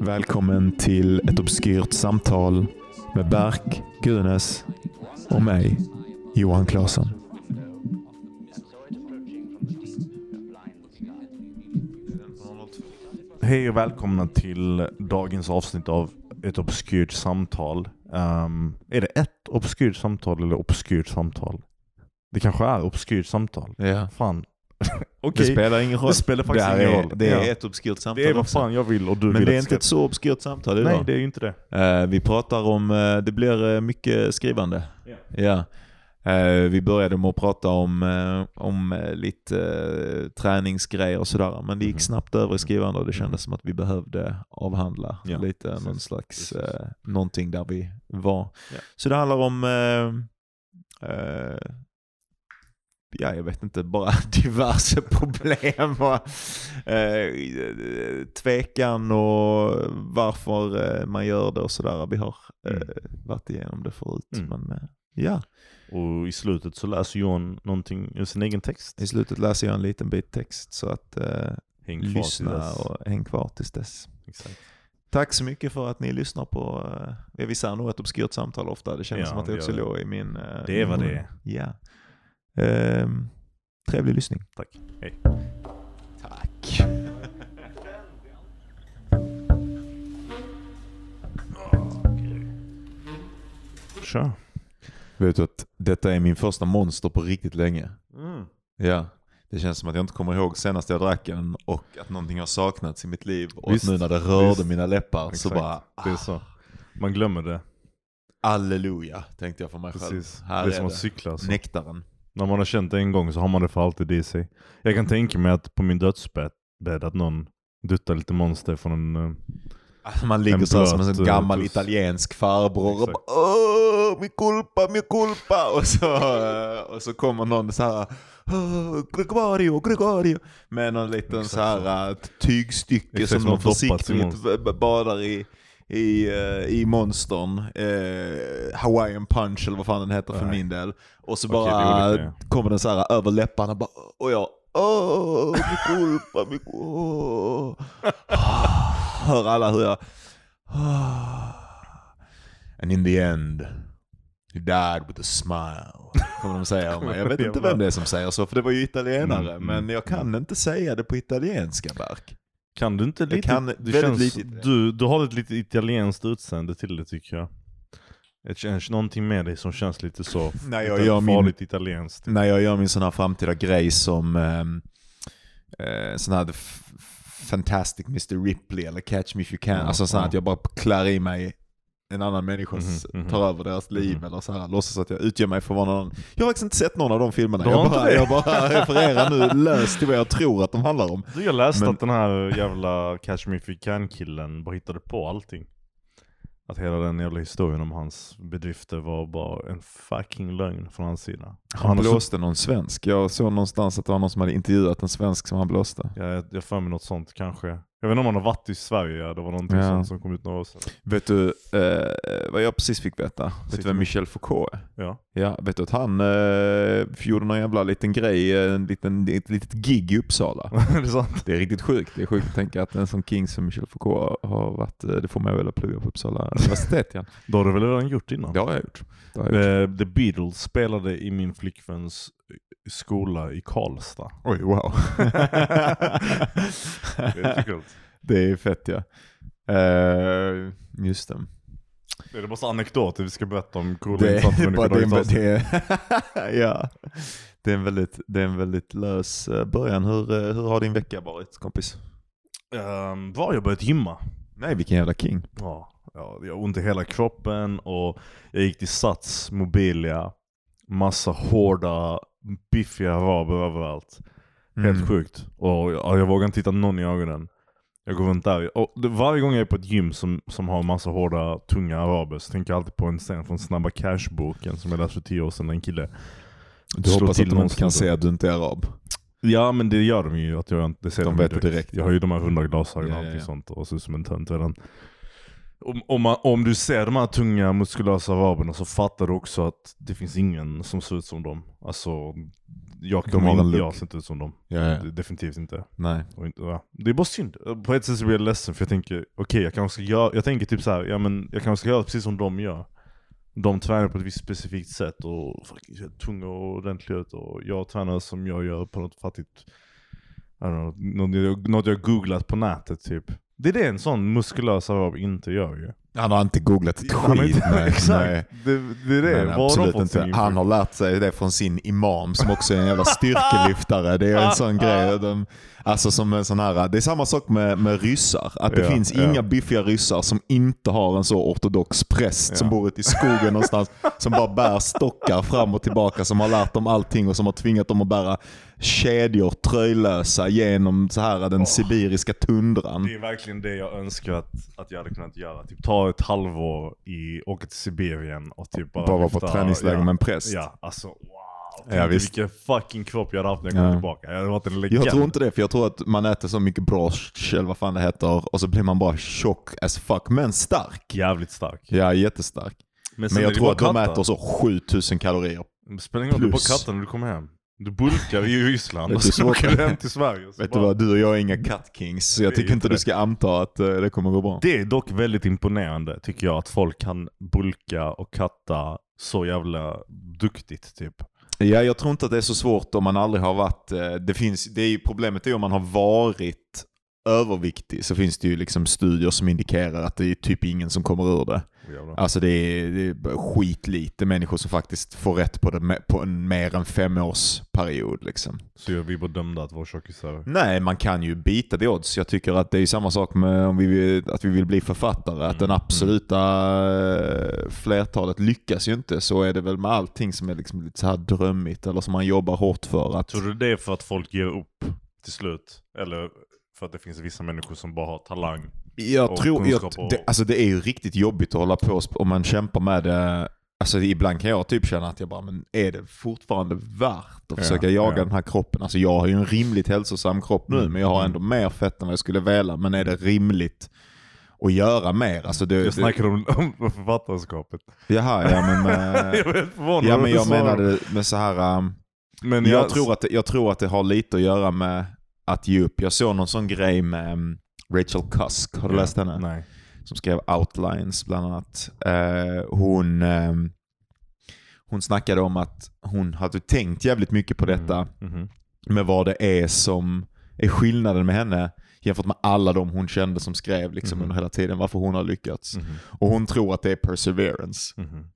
Välkommen till ett obskyrt samtal med Berk Gunes och mig, Johan Claesson. Hej och välkomna till dagens avsnitt av ett obskyrt samtal. Ehm, är det ett obskyrt samtal eller obskyrt samtal? Det kanske är obskyrt samtal. Ja. Fan. Det Okej, spelar ingen roll. det spelar faktiskt det ingen roll. Det är Ja. ett obskyrt samtal det är vad också. fan jag vill och du Men vill det är inte ett så obskyrt samtal idag. Nej, det är ju inte det. Eh, vi pratar om, eh, det blir eh, mycket skrivande. Ja. Ja. Eh, vi började med att prata om, eh, om eh, lite träningsgrejer och sådär. Men det gick Mhm. snabbt över i skrivande och det kändes som att vi behövde avhandla Ja, lite precis. någon slags, Precis. någonting där vi var. Ja. Så det handlar om eh, eh, ja, jag vet inte, bara diverse problem och eh, tvekan och varför man gör det och sådär. Vi har eh, Mm. varit igenom det förut. Mm. Men eh, ja, Och i slutet så läser Johan någonting ur sin egen text. i slutet läser jag en liten bit text så att eh, lyssna och häng kvar tills dess. Exakt. Tack så mycket för att ni lyssnar på, eh, vi säger nog ett obskyrt samtal ofta. Det känns Ja, som att det också låg i min... eh, Det är vad det är. Ja. Ehm, trevlig lyssning. Tack. Hej. Tack. Kör. Vet du att detta är min första monster på riktigt länge? Mm. Ja. Det känns som att jag inte kommer ihåg senast jag drack den och att någonting har saknats i mitt liv. Och Visst, nu när det rörde visst. mina läppar så Exakt. bara Det är så. Man glömmer det. Halleluja tänkte jag för mig Precis. själv. Här det är är som att cykla. Alltså. Nektaren. När man har känt det en gång så har man det för alltid i sig. Jag kan tänka mig att på min dödsbädd bädd att någon duttar lite monster från en... Alltså man ligger så som en eh, gammal tuss. italiensk farbror och bara Åh, mi culpa, mi culpa. Och så, eh, och så kommer någon så här "Åh, Gregorio, Gregorio. Med någon liten Exakt så här eh, tygstycke Exakt, som de försiktigt badar i. I, i monstern, eh, Hawaiian punch eller vad fan den heter för Nej. min del. Och så Okej, det bara olika, kommer den så här över läpparna och bara, och jag, åh, mi culpa, mi culpa. Hör alla hur jag, and in the end, he died with a smile. Kommer de säga om mig. Jag vet inte vem det är som säger så, för det var ju italienare. Mm, men mm, jag kan inte säga det på italienska, Berk. Kan du inte lite... kan väldigt känns, lite- du, du har ett lite italienskt utseende till det tycker jag. Det känns någonting med dig som känns lite så När jag gör min- farligt italienskt. När jag gör min sån här framtida grej som um, uh, sån här Fantastic Mr Ripley eller Catch Me If You Can. Ja, alltså här ja. att jag bara klär i mig en annan människas, mhm. tar över deras liv Mhm. eller så här, låtsas att jag utgör mig för vad någon Jag har faktiskt inte sett någon av de filmerna. Jag bara, jag bara refererar nu löst till vad jag tror att de handlar om. Du, jag läste Men- att den här jävla Catch Me If You Can killen bara hittade på allting. Att hela den jävla historien om hans bedrifter var bara en fucking lögn från hans sida. Han så- blåste någon svensk. Jag såg någonstans att det var någon som hade intervjuat en svensk som han blåste. Ja, jag jag för mig något sånt kanske. Jag vet inte om han har varit i Sverige, det var någonting Ja. sånt som kom ut några år sedan. Vet du eh, vad jag precis fick veta? Vet du Sitter vem. Michel Foucault är? Ja. Ja, vet du att han eh, gjorde någon jävla liten grej, en liten, ett litet gig i Uppsala. det är sant. Det är riktigt sjukt. Det är sjukt att tänka att en sån king som Michel Foucault har varit, eh, det får mig att vilja plugga på Uppsala universitet igen. Det har du väl redan gjort innan? Det har jag gjort. Det har jag gjort. Eh, The Beatles spelade i min flickväns skola i Karlstad. Oj, wow. Det är kul. det är fett ja. Eh, just det. Det är bara så anekdoter vi ska berätta om coola Det insatser bara, det, är, ja. det, är en väldigt, det är en väldigt lös eh, början. Hur, eh, hur har din vecka varit kompis? Um, var har jag börjat gymma? Nej, vilken jävla king. Ja, ja, jag har ont i hela kroppen och jag gick till Sats, Mobilia, massa hårda, biffiga araber överallt. Helt Mm. sjukt. Och jag, jag vågar inte titta någon i ögonen. Jag går runt där. Och det, varje gång jag är på ett gym som, som har massa hårda, tunga araber så tänker jag alltid på en scen från Snabba Cash-boken som jag läste för tio år sedan. En kille Du hoppas till att de inte kan se att du inte är arab. Ja men det gör de ju, att jag inte ser De vet det direkt. Jag har ju de här runda glasögonen och Ja, ja, allting ja. sånt och ser ut som en tönt redan. Om, om, man, om du ser de här tunga muskulösa araberna så fattar du också att det finns ingen som ser ut som dem. Alltså, jag, De har in, jag ser inte ut som dem. Ja, ja. Definitivt inte. Nej. Inte ja. Det är bara synd. På ett sätt så blir jag ledsen för jag tänker, okej jag kanske ska göra, jag tänker typ så här, ja men jag kanske ska göra precis som de gör. De tränar på ett visst specifikt sätt och fucking ser tunga och ordentliga ut och jag tränar som jag gör på något fattigt, I don't know, något jag googlat på nätet typ. Det är det en sån muskulös arab inte gör ju. Han har inte googlat ett Han skit. inte- nej, Exakt, nej. Det, det är det. Nej, absolut inte. Han har lärt sig det från sin imam som också är en jävla styrkelyftare. Det är en sån grej. De, alltså som en sån här, det är samma sak med, med ryssar. Att det Ja, finns ja. inga biffiga ryssar som inte har en så ortodox präst som Ja. bor ute i skogen någonstans. Som bara bär stockar fram och tillbaka. Som har lärt dem allting och som har tvingat dem att bära kedjor tröjlösa genom så här den sibiriska tundran. Det är verkligen det jag önskar att, att jag hade kunnat göra. Typ ta ett halvår, i, åka till Sibirien och typ bara Bara vara på träningsläger ja, med en präst. Ja, alltså wow. Ja, visst. Vilken fucking kropp jag hade haft när jag kom Ja. tillbaka. Jag hade varit en legend. Jag tror inte det, för jag tror att man äter så mycket brosch, eller vad fan det heter, och så blir man bara tjock as fuck, men stark. Jävligt stark. Ja, jättestark. Men är jag tror att de kattar. äter så 7000 kalorier. Spelar ingen roll, du är plus. kattar när du kommer hem. Du bulkar i Ryssland och du så åker du hem till Sverige. Vet du bara- vad, du och jag är inga cut kings, så jag tycker inte du ska anta att eh, det kommer gå bra. Det är dock väldigt imponerande tycker jag att folk kan bulka och katta så jävla duktigt typ. Ja, jag tror inte att det är så svårt om man aldrig har varit... eh, Det finns, det är problemet är om man har varit överviktig så finns det ju liksom studier som indikerar att det är typ ingen som kommer ur det. Jävlar. Alltså det är, det är skitlite människor som faktiskt får rätt på det på en mer än femårsperiod. Liksom. Så är vi bara dömda att vara tjockisar. Nej, man kan ju bita det odds. Jag tycker att det är samma sak med om vi vill, att vi vill bli författare. Att den Mm, absoluta eh, flertalet lyckas ju inte. Så är det väl med allting som är liksom lite så här drömmigt eller som man jobbar hårt för. Att, Tror du det är för att folk ger upp till slut? Eller för att det finns vissa människor som bara har talang? Jag tror, jag, och- det, alltså det är ju riktigt jobbigt att hålla på om man kämpar med det. Alltså ibland kan jag typ känna att jag bara, men är det fortfarande värt att Ja, försöka jaga ja. den här kroppen? Alltså jag har ju en rimligt hälsosam kropp nu, Mm, men jag har mm. ändå mer fett än vad jag skulle vilja. Men är det rimligt att göra mer? Alltså det, Jag snackar om, om författarskapet. Jaha, ja men med, jag ja, men jag menade med så här. um, Men jag, tror att jag tror att det har lite att göra med att ge upp. Jag såg någon sån grej med um, Rachel Cusk, har du Ja, läst henne? Nej. Som skrev Outlines bland annat. Eh, hon, ehm, hon snackade om att hon hade tänkt jävligt mycket på detta. Mhm. Med vad det är som är skillnaden med henne jämfört med alla de hon kände som skrev liksom Mhm. under hela tiden. Varför hon har lyckats. Mhm. Och hon tror att det är perseverance. Mhm.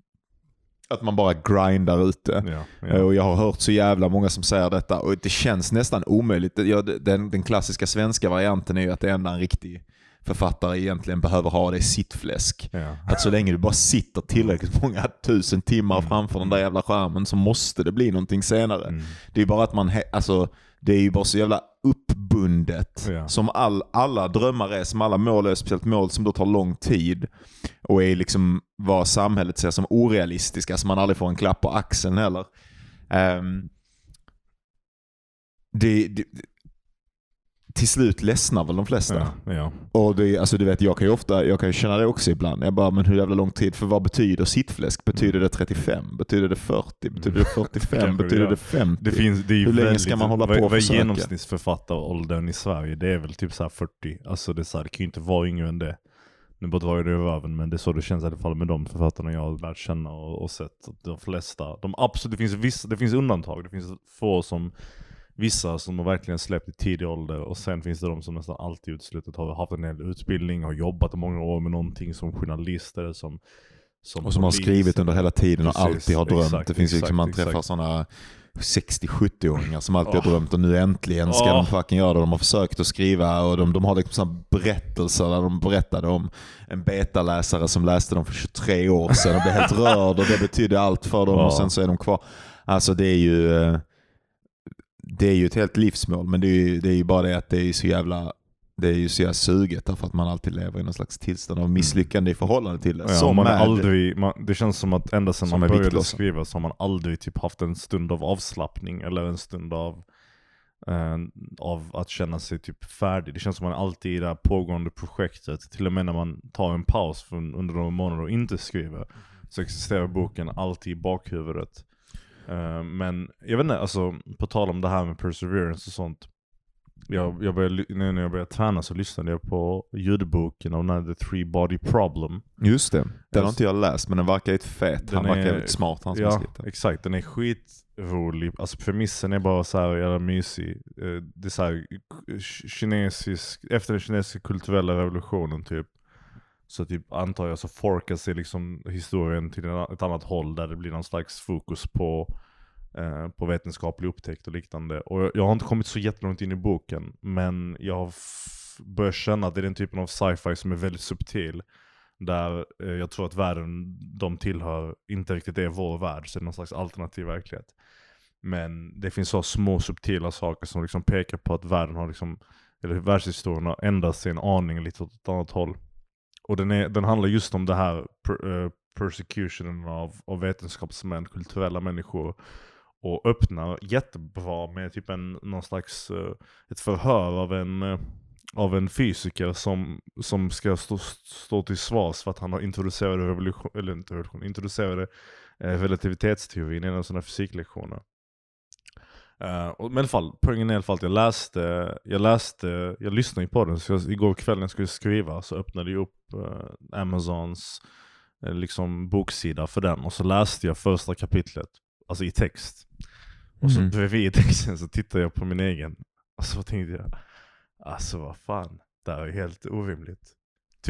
Att man bara grindar ute. Ja, Eh, ja. Och jag har hört så jävla många som säger detta och det känns nästan omöjligt. Den, den klassiska svenska varianten är ju att det enda en riktig författare egentligen behöver ha det är sittfläsk. ja. Att så länge du bara sitter tillräckligt många tusen timmar Mm. framför den där jävla skärmen så måste det bli någonting senare. Mm. Det är bara att man, alltså det är ju bara så jävla uppbundet. Ja. Som all, alla drömmar är, som alla mål är, speciellt mål som då tar lång tid. Och är liksom vad samhället ser som orealistiska, så man aldrig får en klapp på axeln heller. Ehm, det, det, till slut ledsnar väl de flesta. Ja, ja. Och det, alltså du vet, jag kan ju ofta jag kan känna det också ibland. Jag bara, men hur jävla lång tid? För vad betyder sittfläsk? Betyder det 35? Betyder det 40? Betyder det 45? Kanske, betyder det 50? Det finns, det är Hur länge ska man hålla på och försöka? genomsnittsförfattaråldern i Sverige? Det är väl typ så här 40. Alltså det, är så här, det kan ju inte vara yngre än det. Nu bara drar jag det över öven, men det är så det känns i alla fall med de författarna jag har lärt känna och, och sett. De flesta, de absolut, det finns vissa, det finns undantag. Det finns få som, vissa som har verkligen släppt i tidig ålder och sen finns det de som nästan alltid uteslutet har haft en hel utbildning, har jobbat i många år med någonting som journalist eller som, som och som har skrivit under hela tiden och Precis, alltid har drömt. exakt, det finns exakt, liksom, man exakt. träffar sådana 60-70-åringar som alltid Åh. har drömt och nu äntligen ska Åh. de fucking göra det. De har försökt att skriva och de, de har liksom berättelser där de berättade om en betaläsare som läste dem för 23 år sedan och blev helt rörd och det betydde allt för dem Ja. och sen så är de kvar. Alltså det är ju eh, det är ju ett helt livsmål men det är ju, det är ju bara det att det är så jävla det är ju så jävla suget därför att man alltid lever i någon slags tillstånd av misslyckande i förhållande till det. Ja, Som man är aldrig, man, det känns som att ända sedan man började viktlossen. skriva så har man aldrig typ haft en stund av avslappning eller en stund av eh, av att känna sig typ färdig. Det känns som man alltid i det här pågående projektet, till och med när man tar en paus från, under några månader och inte skriver, så existerar boken alltid i bakhuvudet. Eh, men jag vet inte, alltså på tal om det här med perseverance och sånt. Jag, jag började, nu när jag började träna så lyssnade jag på ljudboken av den här The Three Body Problem. Just det. Den har Just- inte jag läst, men den verkar ju fet. Han verkar är- jävligt smart han som Ja, exakt. Den är skitrolig. Alltså premissen är bara så här jävla mysig. Eh, Det är så här kinesisk, efter den kinesiska kulturella revolutionen typ. Så typ antar jag så forkar sig liksom historien till ett annat håll där det blir någon slags fokus på, eh, på vetenskaplig upptäckt och liknande. Och jag, jag har inte kommit så jättelångt in i boken, men jag har börjat känna att det är den typen av sci-fi som är väldigt subtil. Där eh, jag tror att världen de tillhör inte riktigt är vår värld, så det är någon slags alternativ verklighet. Men det finns så små subtila saker som liksom pekar på att världen har liksom, eller världshistorien har ändrat sig en aning lite åt ett annat håll. Och den, är, den handlar just om det här per, eh, persecutionen av, av vetenskapsmän, kulturella människor. Och öppnar jättebra med typ en, någon slags, eh, ett förhör av en, eh, av en fysiker som, som ska stå, stå till svars för att han har introducerat revolution, eller inte revolution, introducerade relativitetsteorin i en av sina fysiklektioner. Uh, och, men i alla fall, poängen är i alla fall att jag läste, jag läste, jag lyssnade på den, så jag, igår kväll när jag skulle skriva så öppnade jag upp eh, Amazons eh, liksom boksida för den och så läste jag första kapitlet, alltså i text. Och så Mhm. bredvid texten så tittade jag på min egen, och så tänkte jag, alltså vad fan, det här är helt orimligt.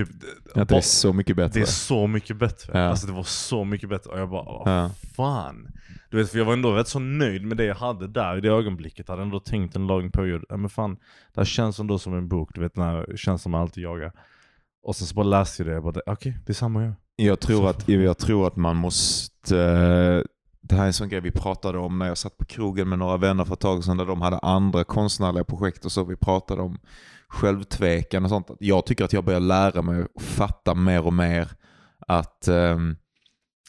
Typ, Att det är så mycket bättre. det är så mycket bättre. Ja. Alltså det var så mycket bättre. Och jag bara, vad Ja. fan. Du vet, för jag var ändå rätt så nöjd med det jag hade där i det ögonblicket. Jag hade ändå tänkt en lång period, ja men fan, det här känns ändå som en bok. Du vet den här känslan man alltid jagar. Och sen så bara läste jag det och bara, okej, det är samma jag. Jag tror, att, jag tror att man måste... Det här är en sån grej vi pratade om när jag satt på krogen med några vänner för ett tag sedan där de hade andra konstnärliga projekt och så. Vi pratade om självtvekan och sånt. Jag tycker att jag börjar lära mig och fatta mer och mer att, ehm,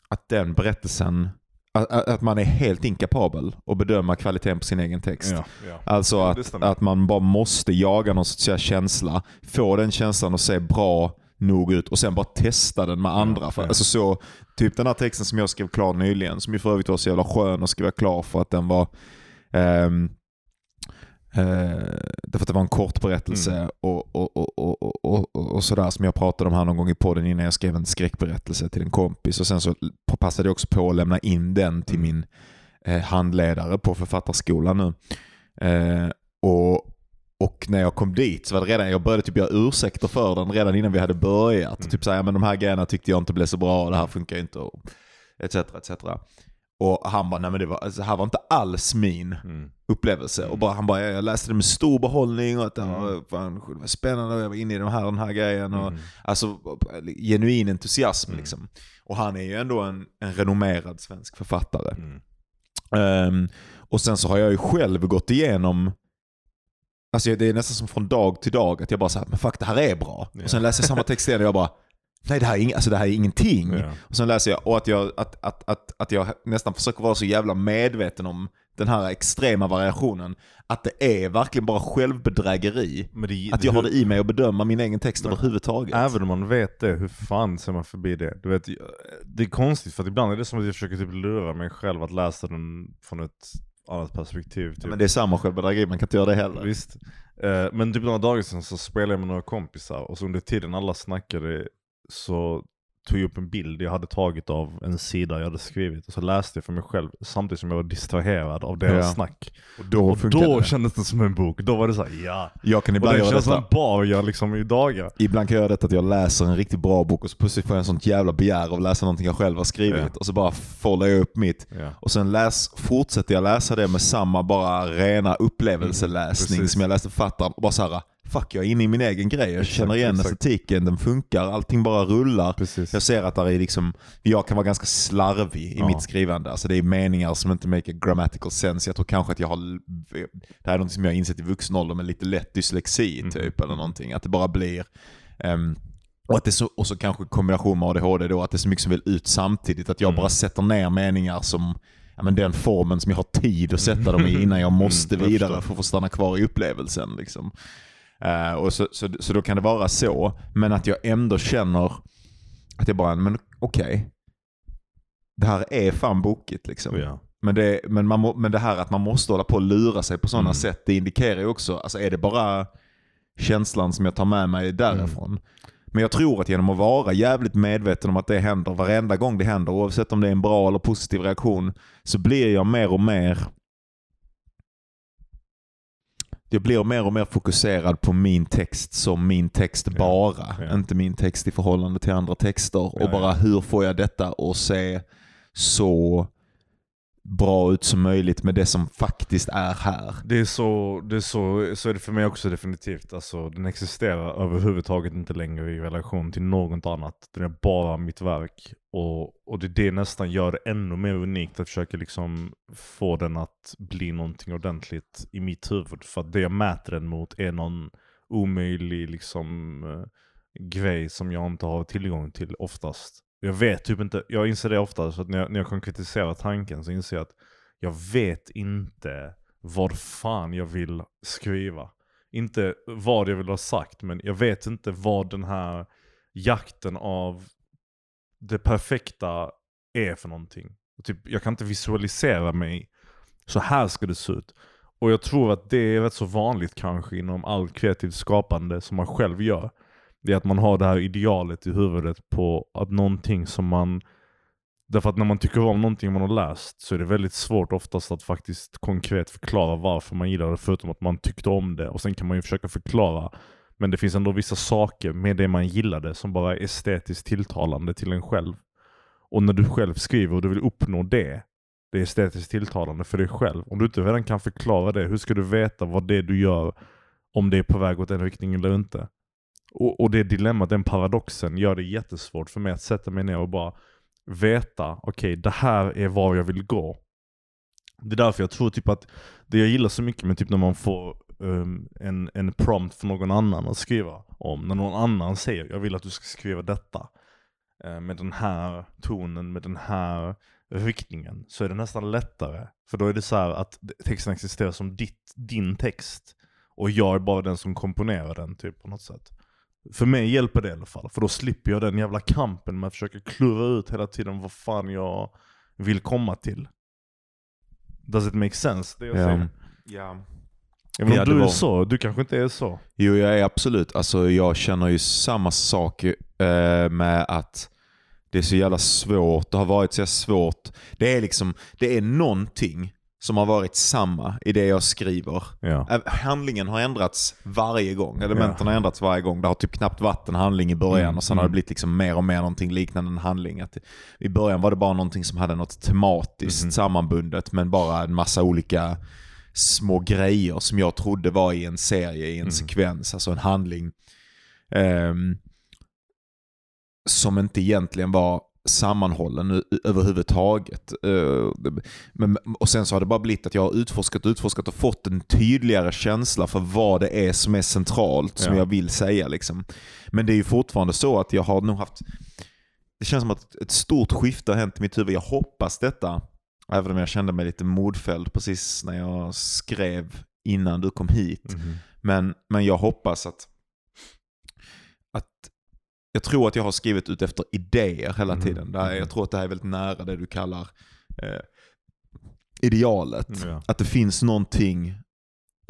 att den berättelsen, att, man är helt inkapabel att bedöma kvaliteten på sin egen text. Ja, ja. Alltså att, att man bara måste jaga någon sorts känsla, få den känslan att se bra nog ut och sen bara testa den med andra. Ja. Alltså så, typ den här texten som jag skrev klar nyligen, som ju för övrigt var så jävla skön att skriva klar för att den var ehm, eh, Därför att det var en kort berättelse Mm. och, och, och, och, och, och, sådär som jag pratade om här någon gång i podden innan jag skrev en skräckberättelse till en kompis. Och sen så passade jag också på att lämna in den till Mm. min eh, handledare på författarskolan nu. Eh, och, och när jag kom dit så var det redan, jag började typ göra ursäkter för den redan innan vi hade börjat. Mm. Typ såhär, ja, men de här grejerna tyckte jag inte blev så bra och det här funkar inte. Etc. etc. Och han bara, nej men det, var, alltså, det här var inte alls min Mm. upplevelse. Och bara, han bara, jag läste det med stor behållning och att det Mm. var, fan, det var spännande och jag var inne i den här, den här grejen. Och, Mm. Alltså genuin entusiasm Mm. liksom. Och han är ju ändå en, en renommerad svensk författare. Mm. Ehm, och sen så har jag ju själv gått igenom Alltså det är nästan som från dag till dag att jag bara säger men fuck det här är bra. Ja. Och sen läser jag samma text igen och jag bara nej det här är, ing- alltså, det här är ingenting. Ja. Och sen läser jag och att jag, att, att, att, att jag nästan försöker vara så jävla medveten om den här extrema variationen. Att det är verkligen bara självbedrägeri. Det, Att jag har det i mig att bedöma min egen text Men överhuvudtaget. Även om man vet det, hur fan ser man förbi det? Du vet, det är konstigt för att ibland är det som att jag försöker typ lura mig själv att läsa den från ett annat perspektiv. Typ. Men det är samma självbedrägeri, man kan inte göra det heller. Visst. Eh, men typ några dagar sedan så spelade jag med några kompisar och så under tiden alla snackade så tog jag upp en bild jag hade tagit av en sida jag hade skrivit och så läste jag för mig själv samtidigt som jag var distraherad av deras Ja. snack. Och då Och då det. kändes det som en bok. Då var det så här, ja. Jag kan Och ibland den göra känslan bar jag liksom i dagar. Ibland kan jag göra detta att jag läser en riktigt bra bok och så plötsligt får jag en sånt jävla begär av att läsa någonting jag själv har skrivit. Ja. Och så bara follar jag upp mitt. Ja. Och sen läs, fortsätter jag läsa det med samma bara rena upplevelseläsning Mm, som jag läste författaren. Och bara så här, fuck jag är inne i min egen grej. Jag känner igen exakt. estetiken, den funkar, allting bara rullar. Precis. Jag ser att där är liksom, jag kan vara ganska slarvig i Ja. mitt skrivande. Alltså det är meningar som inte make a grammatical sense. Jag tror kanske att jag har, det här är något som jag har insett i vuxen ålder, men lite lätt dyslexi Mhm. typ eller någonting. Att det bara blir, ehm, och, att det så, och så kanske kombination med ADHD då, att det är så mycket som vill ut samtidigt. Att jag Mm. bara sätter ner meningar som ja, men den formen som jag har tid att sätta dem i innan jag måste Mm, vidare för att få stanna kvar i upplevelsen. Liksom. Eh, och så, så, så då kan det vara så, men att jag ändå känner att jag bara, men okej. Det här är fan bokigt liksom. Ja. Men, det, men, man men det här att man måste hålla på och lura sig på sådana Mm. sätt, det indikerar ju också, alltså är det bara känslan som jag tar med mig därifrån. Mm. Men jag tror att genom att vara jävligt medveten om att det händer varenda gång det händer, oavsett om det är en bra eller positiv reaktion, så blir jag mer och mer jag blir mer och mer fokuserad på min text som min text bara. ja. Inte min text i förhållande till andra texter. Ja, och bara hur får jag detta att se så bra ut som möjligt med det som faktiskt är här. Det är så, det är så, så är det för mig också definitivt. Alltså, den existerar överhuvudtaget inte längre i relation till något annat. Den är bara mitt verk. Och, och det, det nästan gör det ännu mer unikt att försöka liksom få den att bli någonting ordentligt i mitt huvud. För att det jag mäter den mot är någon omöjlig liksom, eh, grej som jag inte har tillgång till oftast. Jag vet typ inte, jag inser det ofta, så att när jag, när jag konkretiserar tanken så inser jag att jag vet inte vad fan jag vill skriva. Inte vad jag vill ha sagt, men jag vet inte vad den här jakten av det perfekta är för någonting. Typ, jag kan inte visualisera mig, så här ska det se ut. Och jag tror att det är rätt så vanligt kanske inom allt kreativt skapande som man själv gör. Det är att man har det här idealet i huvudet på att någonting som man Därför att när man tycker om någonting man har läst så är det väldigt svårt oftast att faktiskt konkret förklara varför man gillar det förutom att man tyckte om det. Och sen kan man ju försöka förklara. Men det finns ändå vissa saker med det man gillade som bara är estetiskt tilltalande till en själv. Och när du själv skriver och du vill uppnå det, det är estetiskt tilltalande för dig själv. Om du inte redan kan förklara det, hur ska du veta vad det du gör, om det är på väg åt en riktning eller inte? Och, och det dilemmat, den paradoxen, gör det jättesvårt för mig att sätta mig ner och bara veta, okej det här är var jag vill gå. Det är därför jag tror typ att det jag gillar så mycket med typ när man får um, en, en prompt från någon annan att skriva om. När någon annan säger jag vill att du ska skriva detta. eh, med den här tonen, med den här riktningen. Så är det nästan lättare. För då är det så här att texten existerar som ditt, din text. Och jag är bara den som komponerar den typ på något sätt. För mig hjälper det i alla fall, för då slipper jag den jävla kampen med att försöka klura ut hela tiden vad fan jag vill komma till. Does it make sense? Det jag Ja. säger? Ja. Även om Ja, du är var- så, du kanske inte är så. Jo, jag är absolut. Alltså, jag känner ju samma sak eh, med att det är så jävla svårt. Det har varit så jävla svårt. Det är liksom, det är någonting som har varit samma i det jag skriver. Ja. Ä- Handlingen har ändrats varje gång. Elementen har ändrats varje gång. Det har typ knappt varit en handling i början Mm, och sen har mm. det blivit liksom mer och mer någonting liknande en handling. Att I början var det bara någonting som hade något tematiskt Mhm. sammanbundet men bara en massa olika små grejer som jag trodde var i en serie, i en Mm. sekvens, alltså en handling. ehm, som inte egentligen var sammanhållen överhuvudtaget. Eh, men, och sen så har det bara blivit att jag har utforskat och utforskat och fått en tydligare känsla för vad det är som är centralt, som Ja. jag vill säga. Liksom. Men det är ju fortfarande så att jag har nog haft... Det känns som att ett stort skifte har hänt i mitt huvud. Jag hoppas detta, även om jag kände mig lite modfälld precis när jag skrev innan du kom hit. Mhm. Men, men jag hoppas att, att jag tror att jag har skrivit ut efter idéer hela Mhm, tiden. Det här, mhm. jag tror att det här är väldigt nära det du kallar eh, idealet. Ja. Att det finns någonting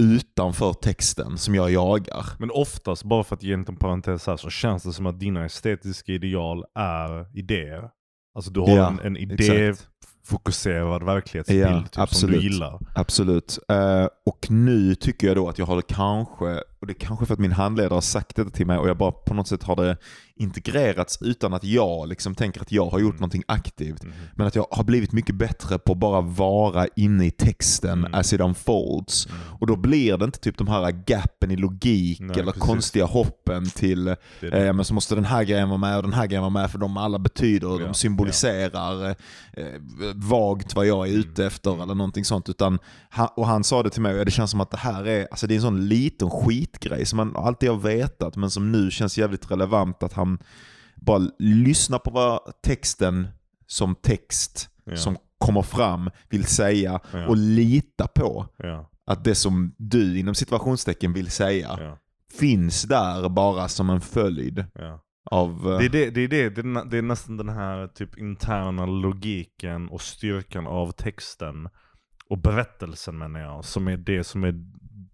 utanför texten som jag jagar. Men oftast, bara för att ge en parentes här, så känns det som att dina estetiska ideal är idéer. Alltså du har Ja, en, en idéfokuserad verklighetsbild Ja, typ, som du gillar. Absolut. Eh, och nu tycker jag då att jag har kanske, och det är kanske för att min handledare har sagt detta till mig och jag bara på något sätt har det integrerats utan att jag liksom tänker att jag har gjort Mm. någonting aktivt. Mhm. Men att jag har blivit mycket bättre på att bara vara inne i texten Mm. as it unfolds. Mm. Och då blir det inte typ de här gappen i logik Nej, eller precis. konstiga hoppen till Det är det. eh, men så måste den här grejen vara med och den här grejen vara med för de alla betyder, Ja, de symboliserar eh, vagt vad jag är Mm, ute efter mm. eller någonting sånt. Utan, och han sa det till mig och det känns som att det här är, alltså det är en sån liten skitgrej som man alltid har vetat men som nu känns jävligt relevant att han bara lyssnar på vad texten som text, Ja. som kommer fram, vill säga Ja. och lita på Ja, att det som du inom situationstecken vill säga finns där bara som en följd av... eh, Det är, det, det, är det, det, är, det är nästan den här typ interna logiken och styrkan av texten och berättelsen menar jag, som är det som är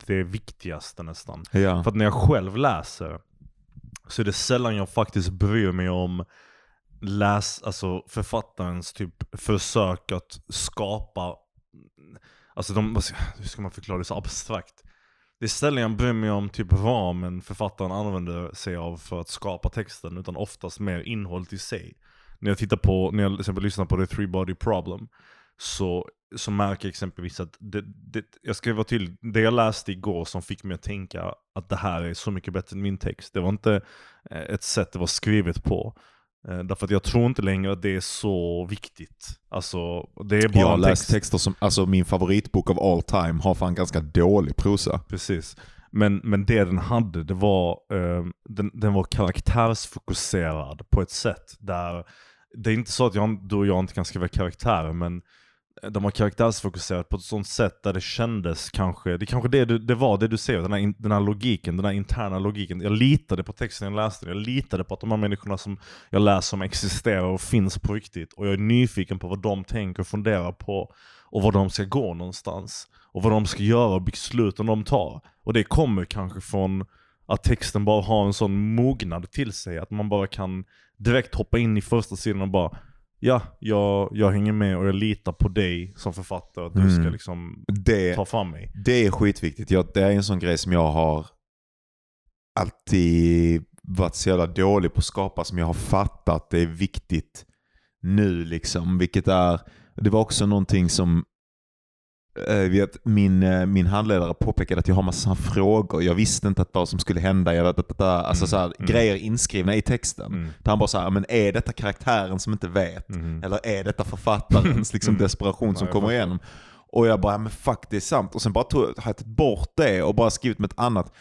det viktigaste nästan. ja. För att när jag själv läser så är det sällan jag faktiskt bryr mig om läs, alltså författarens typ försök att skapa, alltså de, hur ska man förklara det så abstrakt? Det är sällan jag bryr mig om typ ramen författaren använder sig av för att skapa texten, utan oftast mer innehållet i sig. När jag tittar på, när jag till exempel lyssnar på The Three Body Problem, så, så märker jag exempelvis att det, det, jag ska vara till, det jag läste igår som fick mig att tänka att det här är så mycket bättre än min text. Det var inte eh, ett sätt det var skrivet på. Eh, Därför att jag tror inte längre att det är så viktigt. Alltså, det är bara Jag har läst text. texter som, alltså min favoritbok av all time har fan ganska dålig prosa. Precis. Men, men det den hade, det var, eh, den, den var karaktärsfokuserad på ett sätt där, det är inte så att jag, du och jag inte kan skriva karaktärer, men de har karaktärsfokuserat på ett sånt sätt där det kändes kanske, det kanske det, du- det var det du säger, den här, in- den här logiken, den här interna logiken. Jag litade på texten jag läste, jag litade på att de här människorna som jag läser om existerar och finns på riktigt. Och jag är nyfiken på vad de tänker och funderar på, och var de ska gå någonstans. Och vad de ska göra och besluten de tar. Och det kommer kanske från att texten bara har en sån mognad till sig, att man bara kan direkt hoppa in i första sidan och bara Ja, jag, jag hänger med och jag litar på dig som författare att du ska Mm. liksom Det, ta fram mig. det är skitviktigt. Jag, det är en sån grej som jag har alltid varit så jävla dålig på att skapa som jag har fattat det är viktigt nu liksom. Vilket är, det var också någonting som vet, min, eh, min handledare påpekade att jag har massa frågor. Jag visste inte att vad som skulle hända. Jag vet, att, att, alltså Mm, så här, mm. grejer inskrivna i texten. Mm. Där han bara så här, men är detta karaktären som inte vet? Mhm. Eller är detta författarens liksom, Mm. desperation som Nej, kommer igenom? Och jag bara, men fuck det är sant. Och sen bara tog, har jag tagit bort det och bara skrivit med ett annat.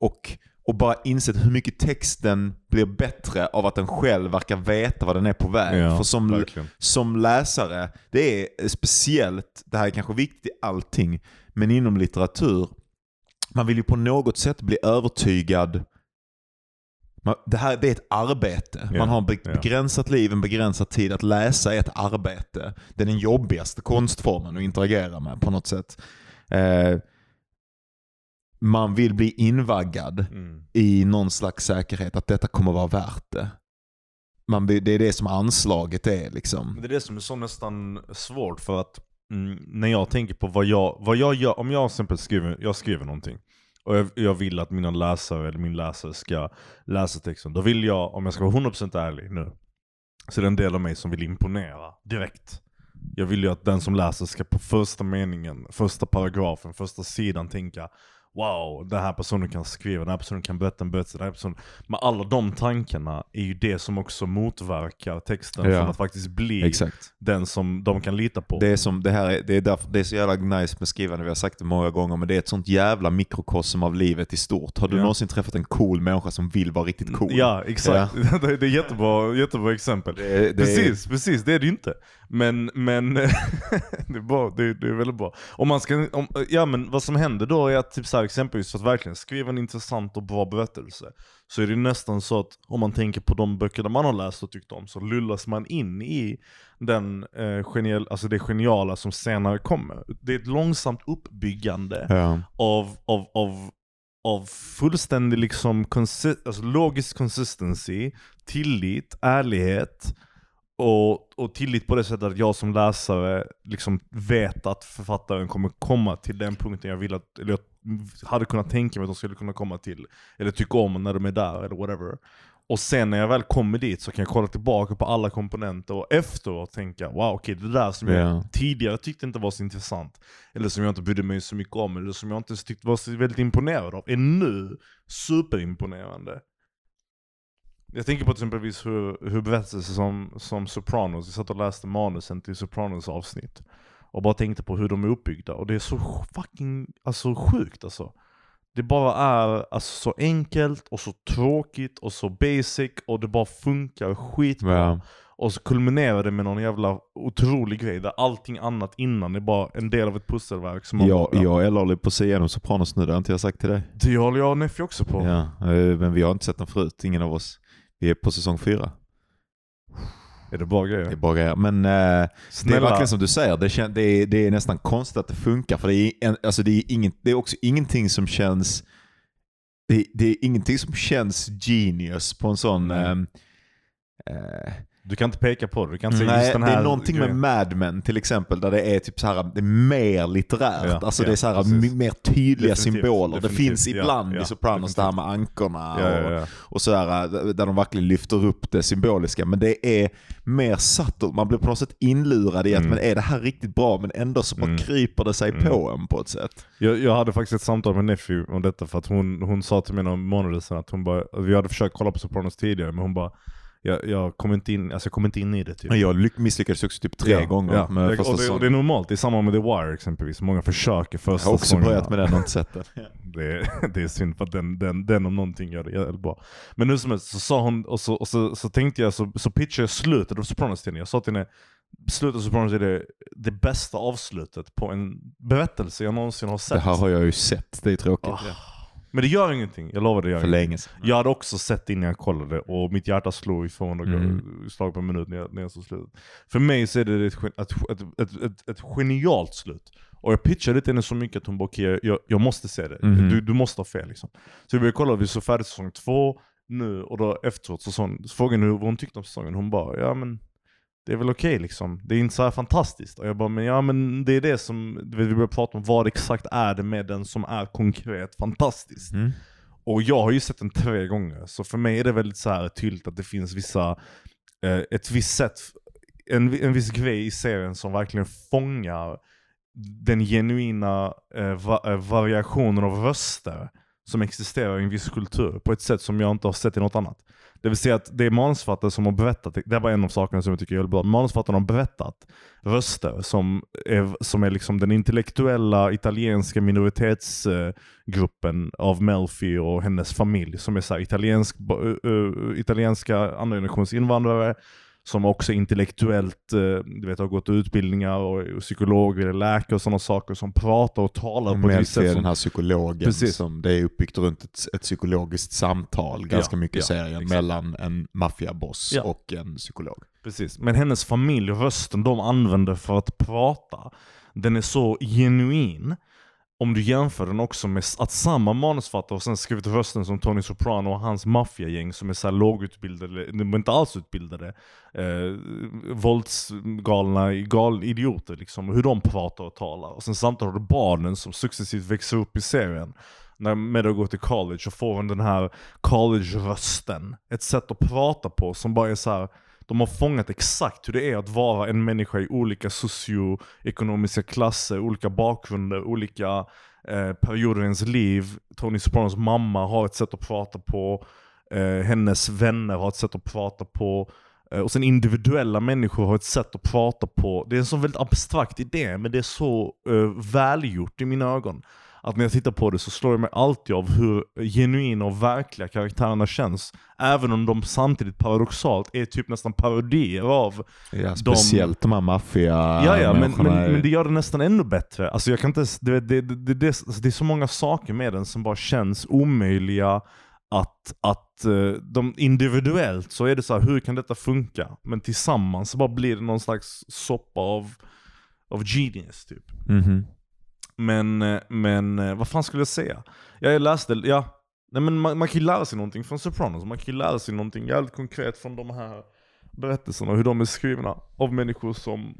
Och, och bara insett hur mycket texten blir bättre av att den själv verkar veta vad den är på väg. Ja, För som, verkligen. som läsare, det är speciellt, det här är kanske viktigt i allting, men inom litteratur, man vill ju på något sätt bli övertygad det här det är ett arbete. Man har ja. begränsat liv, en begränsad tid. Att läsa är ett arbete. Det är den jobbigaste konstformen att interagera med på något sätt. Man vill bli invaggad Mm. i någon slags säkerhet att detta kommer vara värt det. Man, det är det som anslaget är liksom. Det är det som är så nästan svårt för att mm, när jag tänker på vad jag, vad jag gör, om jag exempel skriver, jag skriver någonting och jag, jag vill att mina läsare eller min läsare ska läsa texten, då vill jag, om jag ska vara 100% ärlig nu, så är det en del av mig som vill imponera direkt. Jag vill ju att den som läser ska på första meningen, första paragrafen, första sidan tänka Wow, den här personen kan skriva, den här personen kan berätta en berättelse, den här personen... Men alla de tankarna är ju det som också motverkar texten Ja. från att faktiskt bli Exakt. den som de kan lita på. Det är, som, det, här är, det, är därför, det är så jävla nice med skrivande, vi har sagt det många gånger, men det är ett sånt jävla mikrokosm av livet i stort. Har du Ja. någonsin träffat en cool människa som vill vara riktigt cool? Ja, exakt. det det är jättebra, jättebra exempel. Det, det, precis, precis. Det är det ju inte. Men, men det, är bra, det, det är väldigt bra. Om man ska, om, ja, men vad som händer då är att typ så här, exempelvis att verkligen skriva en intressant och bra berättelse så är det nästan så att om man tänker på de böcker där man har läst och tyckt om så lullas man in i den, eh, genial, alltså det geniala som senare kommer. Det är ett långsamt uppbyggande Ja. av, av, av, av fullständig liksom alltså logisk consistency, tillit, ärlighet och, och tillit på det sättet att jag som läsare liksom vet att författaren kommer komma till den punkten jag vill att, eller jag hade kunnat tänka mig att de skulle kunna komma till. Eller tycka om när de är där, eller whatever. Och sen när jag väl kommer dit så kan jag kolla tillbaka på alla komponenter och efteråt tänka wow, okej det där som jag Ja. tidigare tyckte inte var så intressant, eller som jag inte brydde mig så mycket om, eller som jag inte tyckte var så väldigt imponerad av, är nu superimponerande. Jag tänker på till exempelvis hur, hur berättelser som, som Sopranos, jag satt och läste manusen till Sopranos avsnitt. Och bara tänkte på hur de är uppbyggda, och det är så fucking alltså, sjukt alltså. Det bara är alltså, så enkelt och så tråkigt och så basic och det bara funkar skitbra. Ja. Och så kulminerar det med någon jävla otrolig grej där allting annat innan är bara en del av ett pusselverk. Som man Jag, bara, jag och Ella håller på att se igenom Sopranos nu, det har inte jag sagt till dig. Det håller jag och Neffi också på. Ja, eh, men vi har inte sett den förut, ingen av oss. Vi är på säsong fyra. Är det bra Det är grejer? bara grejer. Men eh, det är verkligen som du säger, det, kän, det, är, det är nästan konstigt att det funkar. För det är, en, alltså det är, ingen, det är också ingenting som känns det, är- det är ingenting som känns genius på en sån... Ehm, eh, Du kan inte peka på det, du kan inte säga Nej, just den det här är någonting med grejen. Mad Men till exempel där det är typ så här, det är mer litterärt. Ja, alltså ja, det är så här, m- mer tydliga Definitivt, symboler. Det definitivt, finns ja, ibland ja, i Sopranos det här med ankorna och, och så här, där de verkligen lyfter upp det symboliska. Men det är mer satt man blir på något sätt inlurad i att Mm. men är det här riktigt bra? Men ändå så bara Mm. kryper det sig Mm. på en på ett sätt. Jag, jag hade faktiskt ett samtal med Neffy om detta för att hon, hon sa till mig några månader sedan att hon bara, vi hade försökt kolla på Sopranos tidigare men hon bara jag, jag kommer inte in, alltså jag kommer inte in i det typ. Jag lyck- misslyckades också typ tre Ja, gånger ja. med och, första det, och säsongen. det är normalt, det är samma med The Wire exempelvis. Många försöker första Jag har också säsongerna. börjat med den och inte sett den. Det är, det är synd för att den, den, den om någonting gör det jävligt bra. Men nu som helst så sa hon, och så, och så, så tänkte jag, så, så pitchade jag slutet av Sopranos till henne. Jag sa till henne, slutet av Sopranos är det, det bästa avslutet på en berättelse jag någonsin har sett. Det här har jag ju sett, det är tråkigt. Ah. Men det gör ingenting, jag lovar det gör För ingenting. länge sedan. Jag hade också sett innan jag kollade och mitt hjärta slog ifrån och Mm. slag på en minut när jag, när jag såg slutet. För mig så är det ett, ett, ett, ett, ett, genialt slut. Och jag pitchade till henne så mycket att hon bara okej, jag, jag måste se det. Mhm. Du, du måste ha fel liksom. Så vi började kolla, vi såg färdigt säsong två nu och då efteråt så, så frågade hon vad hon tyckte om säsongen. Hon bara, ja men det är väl okej liksom. Det är inte så här fantastiskt. Och jag bara, men ja men det är det som, vi började prata om vad exakt är det med den som är konkret fantastiskt. Mm. Och jag har ju sett den tre gånger, så för mig är det väldigt så här tydligt att det finns vissa, eh, ett visst sätt, en, en viss grej i serien som verkligen fångar den genuina eh, va, eh, variationen av röster som existerar i en viss kultur på ett sätt som jag inte har sett i något annat. Det vill säga att det är manusförfattare som har berättat, det var en av sakerna som jag tycker är väldigt bra. Manusförfattarna har berättat röster som är, som är liksom den intellektuella italienska minoritetsgruppen eh, av Melfi och hennes familj som är så här italiensk, eh, eh, italienska andra generationens invandrare som också intellektuellt eh, du vet, har gått utbildningar och psykolog eller läkare och sådana saker som pratar och talar på ett visst sätt. den här psykologen Precis. som det är uppbyggt runt ett, ett psykologiskt samtal ganska Ja, mycket i ja, serien exakt. mellan en maffiaboss Ja. och en psykolog. Precis. Men hennes familj, rösten de använder för att prata, den är så genuin. Om du jämför den också med att samma manusförfattare har sen skrivit rösten som Tony Soprano och hans maffiagäng som är så här lågutbildade, de är inte alls utbildade, eh, våldsgalna gal, idioter liksom, hur de pratar och talar. Och sen samtidigt har du barnen som successivt växer upp i serien. När Meadow går till college och får den här college-rösten. Ett sätt att prata på som bara är så här. De har fångat exakt hur det är att vara en människa i olika socioekonomiska klasser, olika bakgrunder, olika eh, perioder i ens liv. Tony Sopranos mamma har ett sätt att prata på, eh, hennes vänner har ett sätt att prata på. Eh, Och sen individuella människor har ett sätt att prata på. Det är en sån väldigt abstrakt idé, men det är så eh, välgjort i mina ögon. Att när jag tittar på det så slår jag mig alltid av hur genuina och verkliga karaktärerna känns. Även om de samtidigt paradoxalt är typ nästan parodier av Ja, speciellt de, här maffia Ja, ja men, men, men det gör det nästan ännu bättre. Alltså jag kan inte, det, det, det, det, alltså det är så många saker med den som bara känns omöjliga att, att eh, de individuellt så är det så här, hur kan detta funka? Men tillsammans så bara blir det någon slags soppa av, av genius typ. Mhm. Men, eh, men eh, vad fan skulle jag säga? Ja, jag läste, ja. Nej, men man, man kan ju lära sig någonting från Sopranos. Man kan ju lära sig någonting jävligt konkret från de här berättelserna. Hur de är skrivna av människor som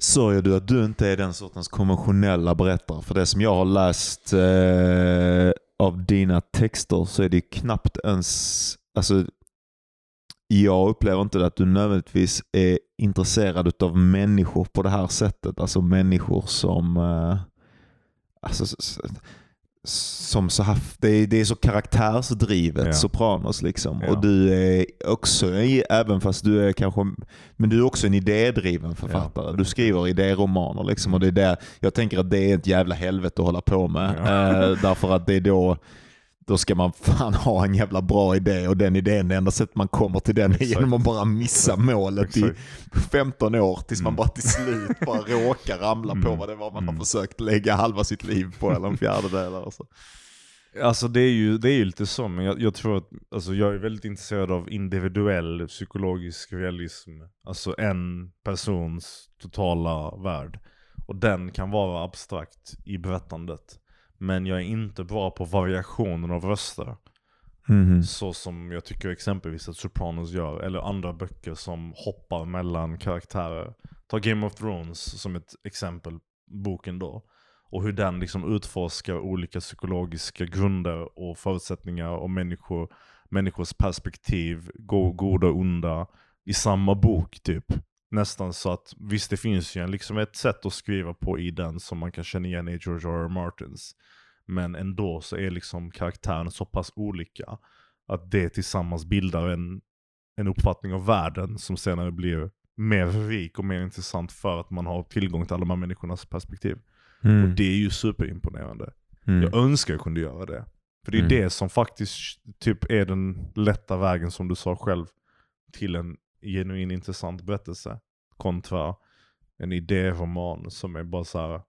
Sörjer du att du inte är den sortens konventionella berättare? För det som jag har läst eh, av dina texter så är det knappt ens... Alltså, jag upplever inte att du nödvändigtvis är intresserad av människor på det här sättet. Alltså människor som... Eh, alltså, som så här, det, är, det är så karaktärsdrivet, Ja. Sopranos liksom. Ja. Och du är också, även fast du är kanske, men du är också en idédriven författare. Du skriver idéromaner liksom. Och det är där, jag tänker att det är ett jävla helvete att hålla på med. Ja. Eh, därför att det är då då ska man fan ha en jävla bra idé och den idén, det enda sättet man kommer till den är Exakt. genom att bara missa målet i Exakt. 15 år tills man Mm. bara till slut bara råkar ramla på Mm. vad det var man Mm. har försökt lägga halva sitt liv på eller en fjärdedel. Alltså. Alltså det är ju, det är ju lite så, men jag, jag tror att, alltså jag är väldigt intresserad av individuell psykologisk realism. Alltså en persons totala värld. Och den kan vara abstrakt i berättandet. Men jag är inte bra på variationen av röster. Så som jag tycker exempelvis att Sopranos gör, eller andra böcker som hoppar mellan karaktärer. Ta Game of Thrones som ett exempel, boken då. Och hur den liksom utforskar olika psykologiska grunder och förutsättningar och människor, människors perspektiv, go- goda och onda, i samma bok typ. Nästan så att, visst det finns ju en, liksom ett sätt att skriva på i den som man kan känna igen i George R. R. Martins. Men ändå så är liksom karaktärerna så pass olika att det tillsammans bildar en, en uppfattning av världen som senare blir mer rik och mer intressant för att man har tillgång till alla de här människornas perspektiv. Och det är ju superimponerande. Mm. Jag önskar jag kunde göra det. För det är Mm. det som faktiskt typ är den lätta vägen som du sa själv till en genuin intressant berättelse. Kontra en idéroman som är bara så här.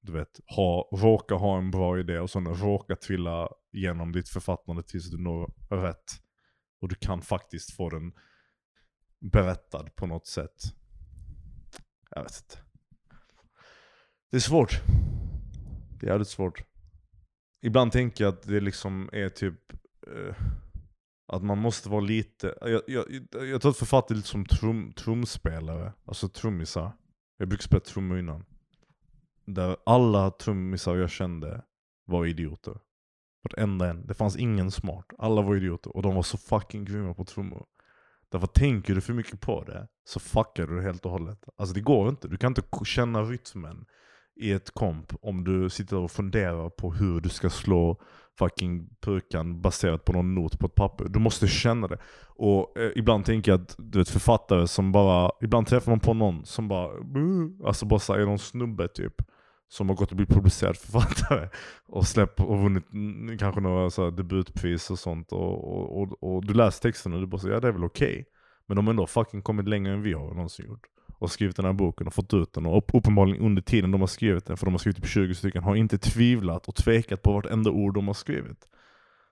Du vet, ha, råka ha en bra idé och sen råka trilla genom ditt författande tills du når rätt. Och du kan faktiskt få den berättad på något sätt. Jag vet inte. Det är svårt. Det är jävligt svårt. Ibland tänker jag att det liksom är typ eh, att man måste vara lite, jag, jag, jag tror att författare är lite som trum, trumspelare, alltså trummisar. Jag brukade spela trummor innan. Där alla trummisar jag kände var idioter. Vartenda en. Det fanns ingen smart. Alla var idioter och de var så fucking grymma på trummor. Därför tänker du för mycket på det så fuckar du det helt och hållet. Alltså det går inte. Du kan inte känna rytmen i ett komp om du sitter och funderar på hur du ska slå fucking purkan baserat på någon not på ett papper. Du måste känna det. Och eh, ibland tänker jag att du vet författare som bara, ibland träffar man på någon som bara, "Buh", alltså bara så är någon snubbe typ. Som har gått och blivit publicerad författare. Och släppt och vunnit kanske några så här, debutpris och sånt. Och, och, och, och du läser texten och du bara säger ja det är väl okej. Men de har ändå fucking kommit längre än vi har någonsin gjort. Och skrivit den här boken och fått ut den. Och upp- uppenbarligen under tiden de har skrivit den, för de har skrivit typ 20 stycken, har inte tvivlat och tvekat på vartenda ord de har skrivit.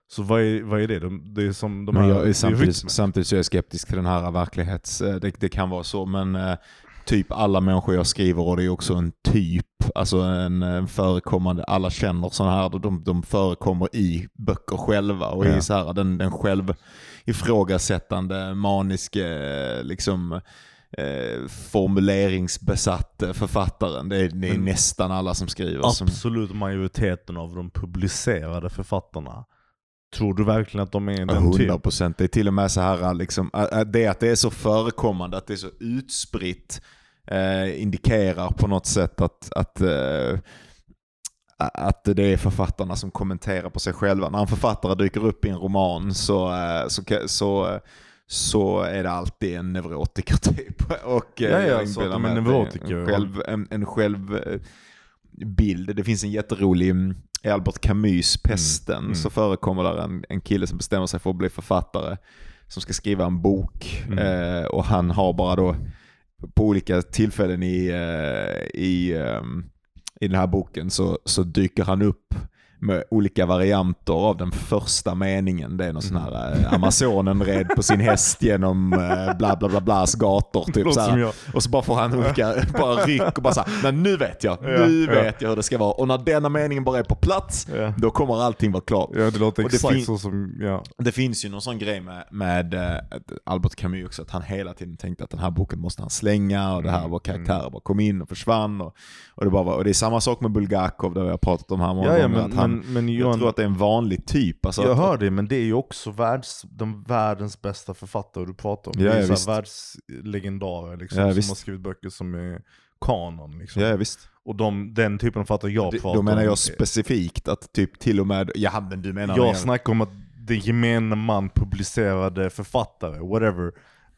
Så vad är, vad är det? De, det är som de här... jag är samtidigt, så är jag skeptisk till den här verklighets... eh, Det, det kan vara så, men eh, typ alla människor jag skriver och det är också en typ, alltså en, en förekommande, alla känner sådana här, de, de förekommer i böcker själva och Ja. i så här, den, den själv ifrågasättande, maniske, liksom eh, formuleringsbesatte författaren. Det är, det är Men- nästan alla som skriver. Som, Absolut majoriteten av de publicerade författarna. Tror du verkligen att de är den 100 typen? procent. Det är till och med så här, liksom, ä- ä- det att det är så förekommande, att det är så utspritt, eh, indikerar på något sätt att, att, eh, att det är författarna som kommenterar på sig själva. När en författare dyker upp i en roman så, eh, så, så, eh, så är det alltid en neurotiker typ. Och, eh, Ja, ja, jag inbillar mig är att. En själv, en, en själv eh. Det finns en jätterolig, mm, i Albert Camus Pesten, mm. så förekommer där en, en kille som bestämmer sig för att bli författare. Som ska skriva en bok. Mm. Eh, och han har bara då på olika tillfällen i, eh, i, ehm, i den här boken så, så dyker han upp med olika varianter av den första meningen. Det är någon sån här eh, Amazonen red på sin häst genom eh, bla bla bla blas gator. Typ, så här. Och så bara får han olika bara ryck och bara såhär, men nu vet jag, Ja, nu ja. vet jag hur det ska vara. Och när denna meningen bara är på plats, Ja. då kommer allting vara klart. Ja det låter Och det exakt så som, ja. Det finns ju någon sån grej med, med eh, Albert Camus också, att han hela tiden tänkte att den här boken måste han slänga och det här Mm, var karaktärer bara kom in och försvann. Och, och, det, bara var, och det är samma sak med Bulgakov, det har jag pratat om här många gånger. Men, men, men jag Johan, tror att det är en vanlig typ. Alltså jag att, hör det, men det är ju också världs, de världens bästa författare du pratar om. Ja, det är ja, världslegendarer liksom, Ja, som visst. har skrivit böcker som är kanon. Liksom. Ja, visst. Och de, den typen av författare jag Det, pratar då menar om. jag specifikt att typ till och med, ja men du menar Jag mer- snackar om att den gemene man publicerade författare, whatever,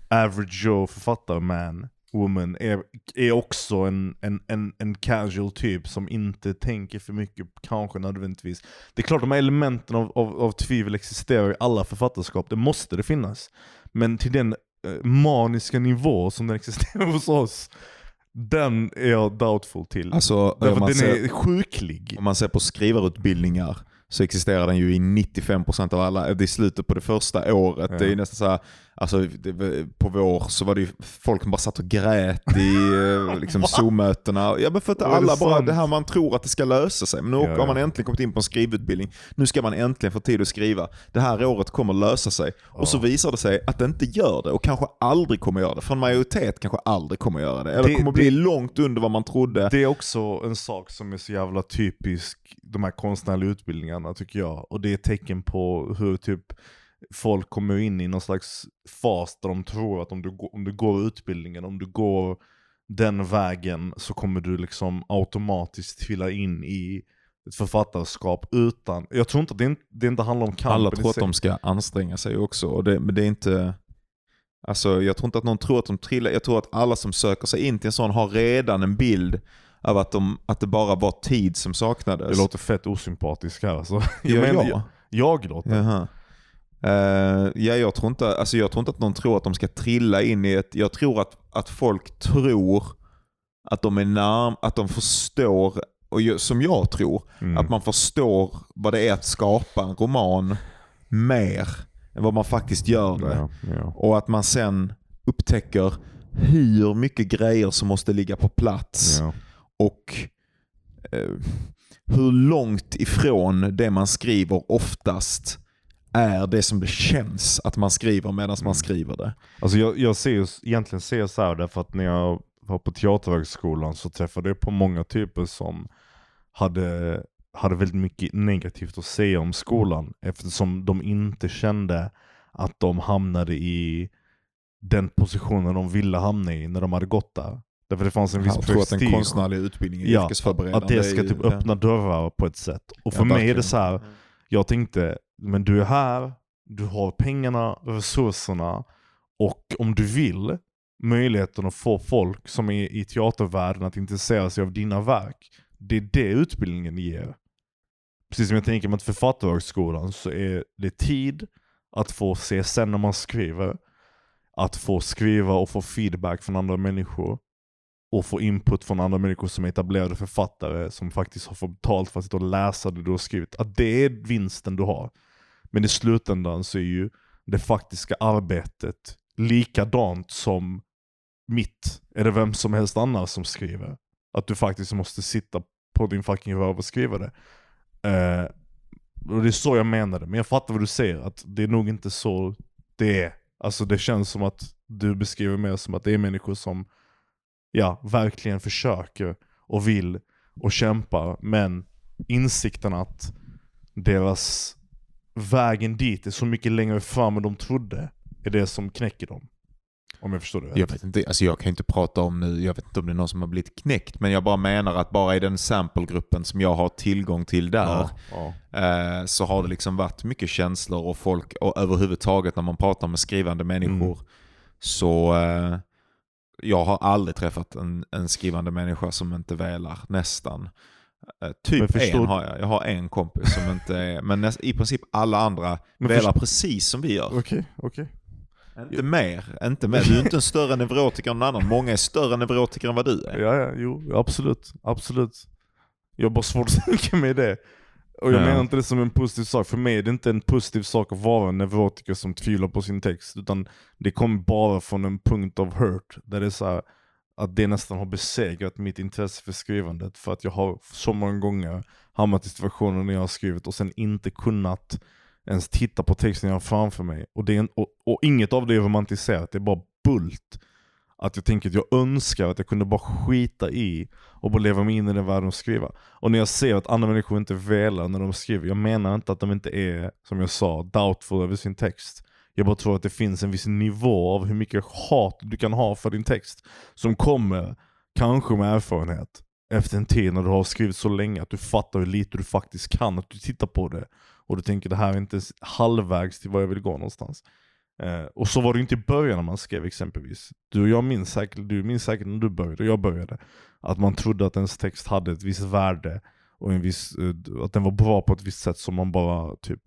average Joe författare man, woman är, är också en, en, en, en casual typ som inte tänker för mycket, kanske nödvändigtvis. Det är klart de här elementen av, av, av tvivel existerar i alla författarskap, det måste det finnas. Men till den eh, maniska nivå som den existerar hos oss, den är jag doubtful till. Alltså, Därför den ser, är sjuklig. om man ser på skrivarutbildningar så existerar den ju i 95% av alla. Det är slutet på det första året. Ja. Det är nästan så här, alltså, det, på vår så var det ju folk som bara satt och grät i eh, liksom, Zoom-mötena. Ja, men för att Är det alla bara, sant? det här man tror att det ska lösa sig. Men nu Ja, har man ja. äntligen kommit in på en skrivutbildning. Nu ska man äntligen få tid att skriva. Det här året kommer lösa sig. Och så Ja. visar det sig att det inte gör det och kanske aldrig kommer göra det. För en majoritet kanske aldrig kommer göra det. Eller Det- kommer bli det- långt under vad man trodde. Det är också en sak som är så jävla typisk de här konstnärliga utbildningarna tycker jag. Och det är ett tecken på hur typ folk kommer in i någon slags fas där de tror att om du, om du går utbildningen, om du går den vägen så kommer du liksom automatiskt trilla in i ett författarskap utan, jag tror inte att det, inte, det inte handlar om kampen Alla tror att de ska anstränga sig också. Och det, men det är inte... Alltså jag tror inte att någon tror att de trillar. Jag tror att alla som söker sig in till en sån har redan en bild av att, de, att det bara var tid som saknades. Det låter fett osympatiskt här alltså. ja, menar- ja. Jag låter. Jaha. Eh, ja, jag, tror inte, alltså jag tror inte att någon tror att de ska trilla in i ett... Jag tror att, att folk tror att de är närm, att de förstår, och som jag tror, Mm. att man förstår vad det är att skapa en roman mer än vad man faktiskt gör det. ja, ja. Och att man sen upptäcker hur mycket grejer som måste ligga på plats. Ja. Och eh, hur långt ifrån det man skriver oftast är det som det känns att man skriver medan man skriver det. Alltså jag, jag ser ju, egentligen ser jag så här därför att när jag var på Teaterhögskolan så träffade jag på många typer som hade, hade väldigt mycket negativt att säga om skolan eftersom de inte kände att de hamnade i den positionen de ville hamna i när de hade gått där. Därför det fanns en viss Jag tror att en prestige. konstnärlig utbildning är Ja, yrkesförberedande. Att det ska typ ja. öppna dörrar på ett sätt. Och för Ja, mig är det så här. jag tänkte, men du är här, du har pengarna, resurserna och om du vill, möjligheten att få folk som är i teatervärlden att intressera sig av dina verk. Det är det utbildningen ger. Precis som jag tänker med Författarhögskolan så är det tid att få se sen när man skriver, att få skriva och få feedback från andra människor och få input från andra människor som är etablerade författare som faktiskt har fått betalt för att sitta och läsa det du har skrivit. Att det är vinsten du har. Men i slutändan så är ju det faktiska arbetet likadant som mitt, eller vem som helst annars som skriver. Att du faktiskt måste sitta på din fucking röv och skriva det. Eh, och det är så jag menade, men jag fattar vad du säger, att det är nog inte så det är. Alltså det känns som att du beskriver mer som att det är människor som ja, verkligen försöker och vill och kämpar, men insikten att deras vägen dit är så mycket längre fram än de trodde, är det som knäcker dem. Om jag förstår det rätt. Jag vet inte, alltså jag kan inte prata om nu, jag vet inte om det är någon som har blivit knäckt, men jag bara menar att bara i den samplegruppen som jag har tillgång till där, Ja, ja. eh, så har det liksom varit mycket känslor och folk, och överhuvudtaget när man pratar med skrivande människor, Mm. så eh, jag har aldrig träffat en, en skrivande människa som inte velar, nästan. Eh, Men typ förstår- en har jag. Jag har en kompis som inte är, men näst, i princip alla andra Men velar först- precis som vi gör. Okej, okej. Inte mer, inte mer. Du är inte en större neurotiker än någon annan. Många är större neurotiker än vad du är. Ja, ja, jo, absolut. Absolut. Jag har bara svårt att tänka mig det. Och jag Ja. menar inte det som en positiv sak. För mig är det inte en positiv sak att vara en neurotiker som tvivlar på sin text. Utan det kommer bara från en punkt av hurt. Där det är så här, att det nästan har besegrat mitt intresse för skrivandet. För att jag har så många gånger hamnat i situationer när jag har skrivit och sen inte kunnat ens titta på texten jag har framför mig. Och, det är en, och, och inget av det är romantiserat, det är bara bult. Att jag tänker att jag önskar att jag kunde bara skita i och bara leva mig in i den världen och skriva. Och när jag ser att andra människor inte velar när de skriver, jag menar inte att de inte är, som jag sa, doubtful över sin text. Jag bara tror att det finns en viss nivå av hur mycket hat du kan ha för din text. Som kommer, kanske med erfarenhet, efter en tid när du har skrivit så länge att du fattar hur lite du faktiskt kan. Att du tittar på det och du tänker det här är inte ens halvvägs till var jag vill gå någonstans. Eh, och så var det inte i början när man skrev exempelvis. Du och jag minns säkert, du minns säkert när du började och jag började. Att man trodde att ens text hade ett visst värde och en viss, eh, att den var bra på ett visst sätt som man bara typ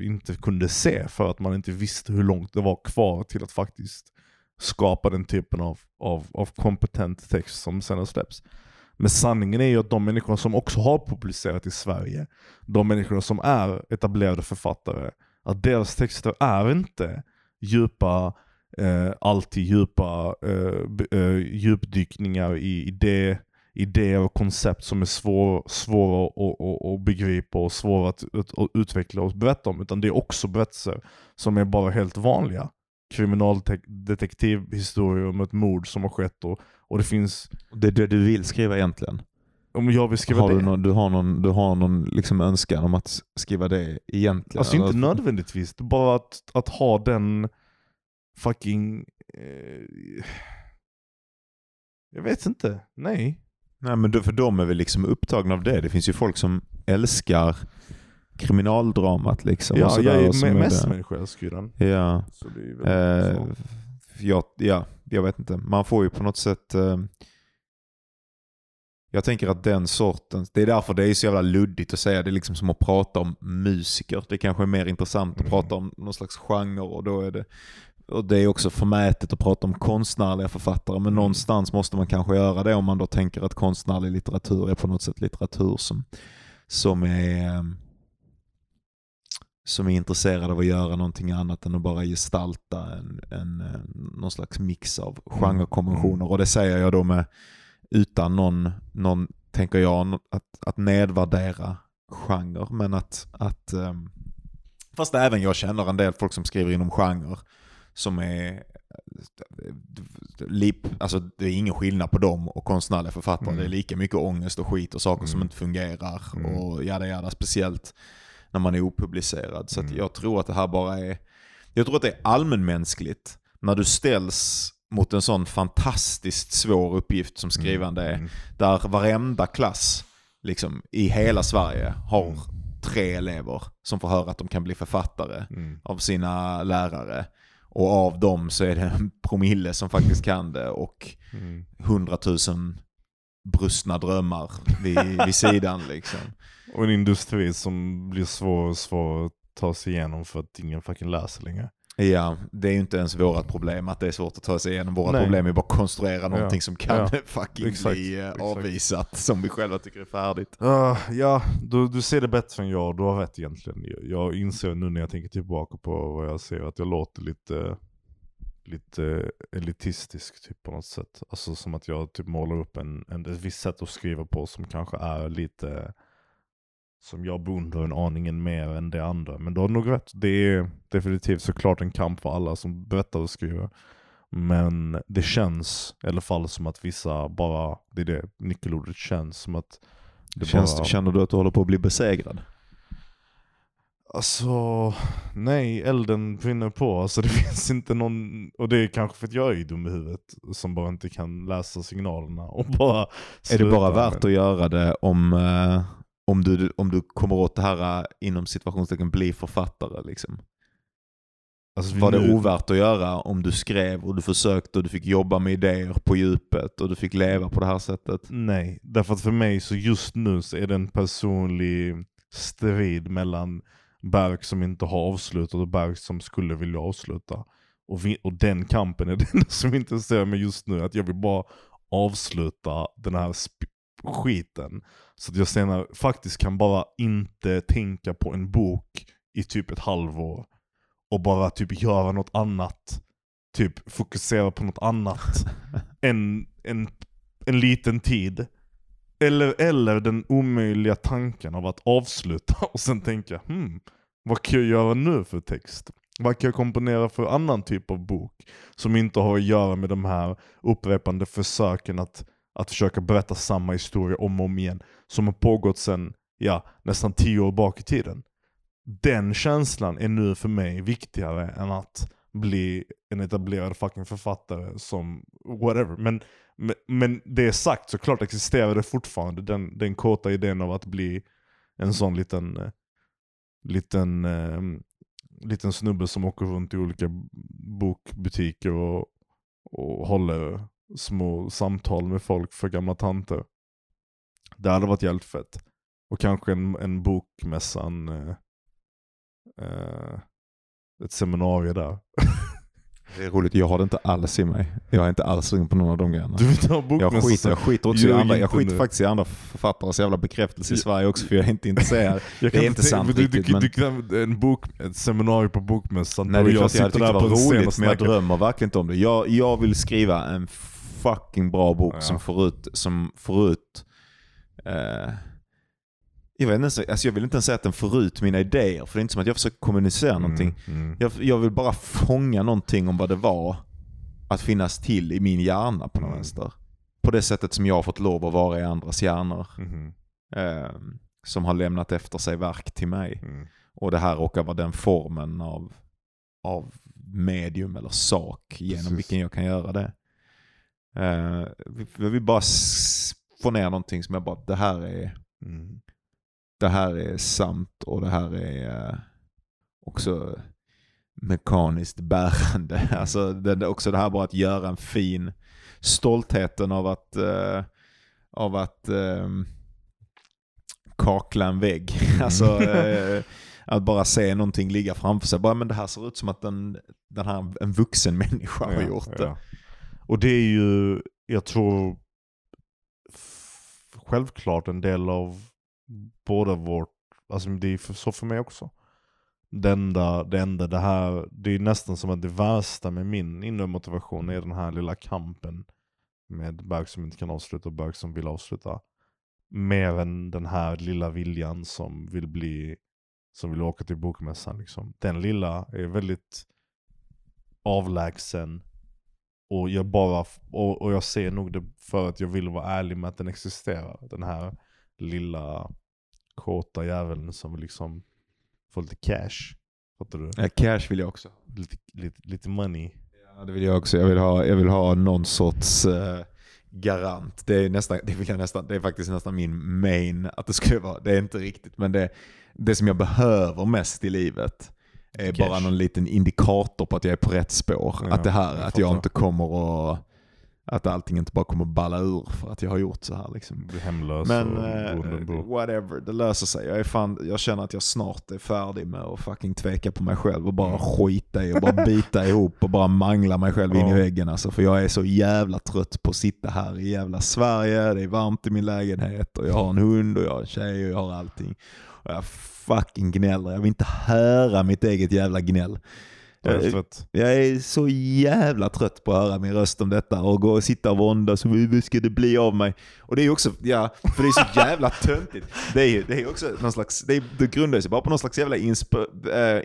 inte kunde se för att man inte visste hur långt det var kvar till att faktiskt skapa den typen av, av, av kompetent text som sen släpps. Men sanningen är ju att de människor som också har publicerat i Sverige, de människor som är etablerade författare, att deras texter är inte djupa, eh, alltid djupa eh, eh, djupdykningar i idé, idéer och koncept som är svår, svåra att, att, att begripa och svåra att, att utveckla och berätta om. Utan det är också berättelser som är bara helt vanliga. Kriminaldetektivhistorier om ett mord som har skett och, och det finns, Det är det du vill skriva egentligen? om jag vill skriva Har det. du, någon, du har någon, du har någon liksom önskan om att skriva det egentligen? Alltså inte eller? nödvändigtvis, det är bara att, att ha den fucking... Eh, jag vet inte, nej. Nej men då, för de är väl liksom upptagna av det. Det finns ju folk som älskar kriminaldramat liksom. ja, jag är är mest det. människa älskar ju den. Ja. Så det är Eh, jag, ja, jag vet inte. Man får ju på något sätt... Eh, jag tänker att den sortens... Det är därför det är så jävla luddigt att säga. Det är liksom som att prata om musiker. Det kanske är mer intressant att Mm. prata om någon slags genre och då är det... Och det är också förmätet att prata om konstnärliga författare men Mm. någonstans måste man kanske göra det om man då tänker att konstnärlig litteratur är på något sätt litteratur som, som är eh, som är intresserad av att göra någonting annat än att bara gestalta en, en, eh, någon slags mix av genrekonventioner. Och det säger jag då med utan någon, någon tänker jag, att, att nedvärdera genre. Men att, att ehm, fast även jag känner en del folk som skriver inom genre som är lip, alltså det är ingen skillnad på dem och konstnärliga författare. Mm. Det är lika mycket ångest och skit och saker som Mm. inte fungerar Mm. och jada jada. Speciellt när man är opublicerad. Så Mm. jag tror att det här bara är, jag tror att det är allmänmänskligt när du ställs mot en sån fantastiskt svår uppgift som skrivande är. Mm. Där varenda klass liksom, i hela Sverige har Mm. tre elever som får höra att de kan bli författare Mm. av sina lärare. Och av dem så är det en promille som faktiskt kan det och Mm. hundratusen brustna drömmar vid, vid sidan liksom. Och en industri som blir svår och svår att ta sig igenom för att ingen fucking läser längre. Ja, det är ju inte ens vårat problem att det är svårt att ta sig igenom. Vårat Nej. problem är bara att konstruera någonting som kan Ja. fucking Exakt. bli eh, Exakt. avvisat som vi själva tycker är färdigt. Ah, ja, du, du ser det bättre än jag, du har rätt egentligen. Jag, jag inser nu när jag tänker tillbaka på vad jag ser att jag låter lite, lite elitistisk typ på något sätt. Alltså som att jag typ målar upp en, en, ett visst sätt att skriva på som kanske är lite som jag beundrar en aningen mer än det andra. Men du har nog rätt, det är definitivt såklart en kamp för alla som berättar och skriver. Men det känns i alla fall som att vissa bara, det är det nyckelordet känns som att det Känns, bara, Känner du att du håller på att bli besegrad? Alltså, nej, elden brinner på. Alltså det finns inte någon, och det är kanske för att jag är dum i huvudet som bara inte kan läsa signalerna och bara Är det bara värt att göra det om, eh, om, du, om du kommer åt det här eh, inom situationstecken bli författare? Liksom? alltså, Var det ovärt att göra om du skrev och du försökte och du fick jobba med idéer på djupet och du fick leva på det här sättet? Nej, därför att för mig så just nu så är det en personlig strid mellan Berg som inte har avslutat och Berg som skulle vilja avsluta. Och, vi, och den kampen är den som intresserar mig just nu, att jag vill bara avsluta den här skiten. Så att jag senare faktiskt kan bara inte tänka på en bok i typ ett halvår. Och bara typ göra något annat. Typ fokusera på något annat. en, en, en liten tid. Eller, eller den omöjliga tanken av att avsluta och sen tänka hmm, vad kan jag göra nu för text? Vad kan jag komponera för annan typ av bok? Som inte har att göra med de här upprepande försöken att, att försöka berätta samma historia om och om igen. Som har pågått sedan ja, nästan tio år bak i tiden. Den känslan är nu för mig viktigare än att bli en etablerad fucking författare som whatever. Men, men, men det sagt så klart existerar det fortfarande den, den korta idén av att bli en sån liten, liten ehm, liten snubbe som åker runt i olika bokbutiker och, och håller små samtal med folk för gamla tanter. Det hade varit jävligt fett. Och kanske en, en bokmässa, en, eh, eh, ett seminarium där. Det är roligt, jag har det inte alls i mig. Jag är inte alls sugen på någon av de grejerna. Du vill inte ha Jag skiter, jag skiter, också i andra, jag skiter nu. faktiskt i andra författares jävla bekräftelse i. Sverige också för jag är inte intresserad. Jag Det är inte sant du, riktigt, du, men- du, en bok, ett seminarium på bokmässan. Nej det är klart jag sitter tyckte det var roligt men jag drömmer verkligen inte om det. Jag, jag vill skriva en fucking bra bok Ja. som får ut, som får ut eh, jag, vet inte, alltså jag vill inte ens säga att den får ut mina idéer för det är inte som att jag försöker kommunicera någonting. Mm, mm. Jag, jag vill bara fånga någonting om vad det var att finnas till i min hjärna på något Mm. vänster. På det sättet som jag har fått lov att vara i andras hjärnor. Mhm, Eh, som har lämnat efter sig verk till mig. mm. Och det här råkar vara den formen av, av medium eller sak genom Precis. vilken jag kan göra det. Eh, jag vill bara få ner någonting som jag bara, det här är, Mm. det här är sant och det här är eh, också mekaniskt bärande. Alltså det, också det här bara att göra en fin stoltheten av att, eh, av att ehm, kakla en vägg. alltså eh, att bara se någonting ligga framför sig. Bara, men det här ser ut som att den, den här, en vuxen människa har Ja, gjort det. ja. Och det är ju, jag tror, självklart en del av båda vårt, alltså det är för, så för mig också. Det enda, det enda det här, det är nästan som att det värsta med min inre motivation är den här lilla kampen med bög som inte kan avsluta och bög som vill avsluta. Mer än den här lilla viljan som vill bli, som vill åka till bokmässan liksom. Den lilla är väldigt avlägsen och jag bara, och, och jag ser nog det för att jag vill vara ärlig med att den existerar. Den här lilla kåta jäveln som vill liksom få lite cash. Fattar du? Ja, cash vill jag också. Lite, lite, lite money. Ja, det vill jag också. Jag vill ha, jag vill ha någon sorts eh, garant. Det är, nästan, det, vill jag nästan, det är faktiskt nästan min main att det skulle vara. Det är inte riktigt, men det, det som jag behöver mest i livet är Cash. bara någon liten indikator på att jag är på rätt spår. Ja, att det här, jag att jag inte kommer att att allting inte bara kommer att balla ur för att jag har gjort så här liksom. Hemlös Men eh, whatever, det löser sig. Jag, är fan, jag känner att jag snart är färdig med att fucking tveka på mig själv och bara Mm. skita i och bara bita ihop och bara mangla mig själv in i väggen. Alltså, för jag är så jävla trött på att sitta här i jävla Sverige, det är varmt i min lägenhet och jag har en hund och jag har en tjej och jag har allting. Och jag fucking gnäller, jag vill inte höra mitt eget jävla gnäll. Är jag- är så jävla trött på att höra min röst om detta och gå och sitta och våndas. Vad ska det bli av mig? Och det är ju också, ja, för det är så jävla töntigt. Det är ju det är också någon slags, det, är, det grundar sig bara på någon slags jävla insp, äh,